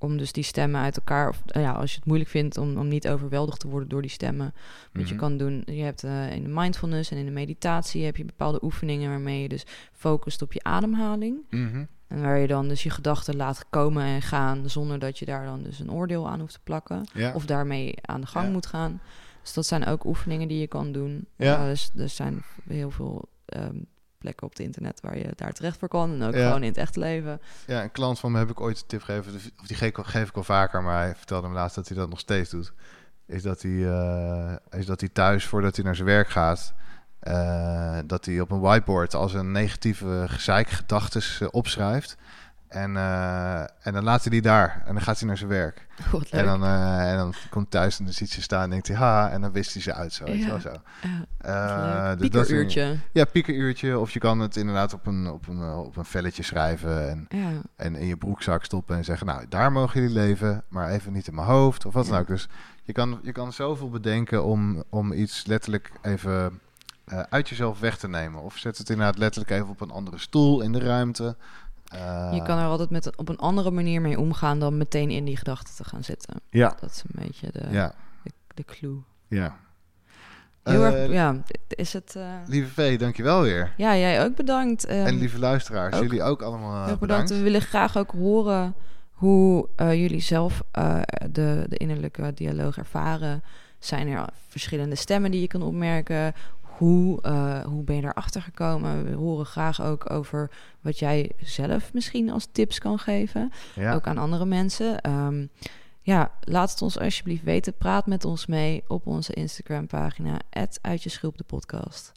om dus die stemmen uit elkaar, of eh, ja, als je het moeilijk vindt om, om niet overweldigd te worden door die stemmen, wat je Mhm. kan doen, je hebt eh, in de mindfulness en in de meditatie heb je bepaalde oefeningen waarmee je dus focust op je ademhaling. Mhm. En waar je dan dus je gedachten laat komen en gaan zonder dat je daar dan dus een oordeel aan hoeft te plakken. Ja. Of daarmee aan de gang Ja. moet gaan. Dus dat zijn ook oefeningen die je kan doen. Ja. Dus er zijn heel veel ehm, plekken op het internet waar je daar terecht voor kan. En ook Ja. gewoon in het echte leven. ja, een klant van me heb ik ooit een tip gegeven. Of die geef ik, al- vaker, maar hij vertelde me laatst dat hij dat nog steeds doet. Is dat hij, eh, is dat hij thuis, voordat hij naar zijn werk gaat... eh, dat hij op een whiteboard als een negatieve gezeik gedachten opschrijft. En, eh, en dan laat hij die daar. En dan gaat hij naar zijn werk. En dan, eh, en dan komt thuis en dan ziet ze staan en denkt hij... Ha, en dan wist hij ze uit zo. Ja. wel, zo. Ja, leuk. dus dat is een- Piekeruurtje. Ja, piekeruurtje. Of je kan het inderdaad op een, op een, op een velletje schrijven en, Ja. en in je broekzak stoppen en zeggen, nou, daar mogen jullie leven, maar even niet in mijn hoofd of wat dan Ja. ook. Dus je kan, je kan zoveel bedenken om, om iets letterlijk even uit jezelf weg te nemen. Of zet het inderdaad letterlijk even op een andere stoel in de ruimte. Eh, Je kan er altijd met, op een andere manier mee omgaan dan meteen in die gedachten te gaan zitten. Ja, Dat is een beetje de, ja, de, de clue. ja. Heel Eh, erg, ja, is het... eh, Lieve V, dankjewel weer. ja, jij ook bedankt. Ehm, en lieve luisteraars, ook- jullie ook allemaal eh, bedankt. bedankt. We willen graag ook horen hoe eh, jullie zelf eh, de, de innerlijke dialoog ervaren. Zijn er verschillende stemmen die je kan opmerken? Hoe, eh, hoe ben je daarachter gekomen? We horen graag ook over wat jij zelf misschien als tips kan geven. Ja. ook aan andere mensen. Ehm, ja, laat het ons alsjeblieft weten. Praat met ons mee op onze Instagram-pagina, uit je schulp de podcast.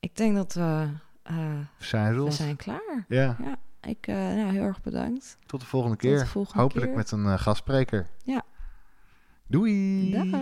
Ik denk dat we, eh, zijn we zijn klaar. Ja, Ik, eh, nou, heel erg bedankt. tot de volgende keer. de volgende Hopelijk keer. met een gastspreker. Ja. Doei! Dag.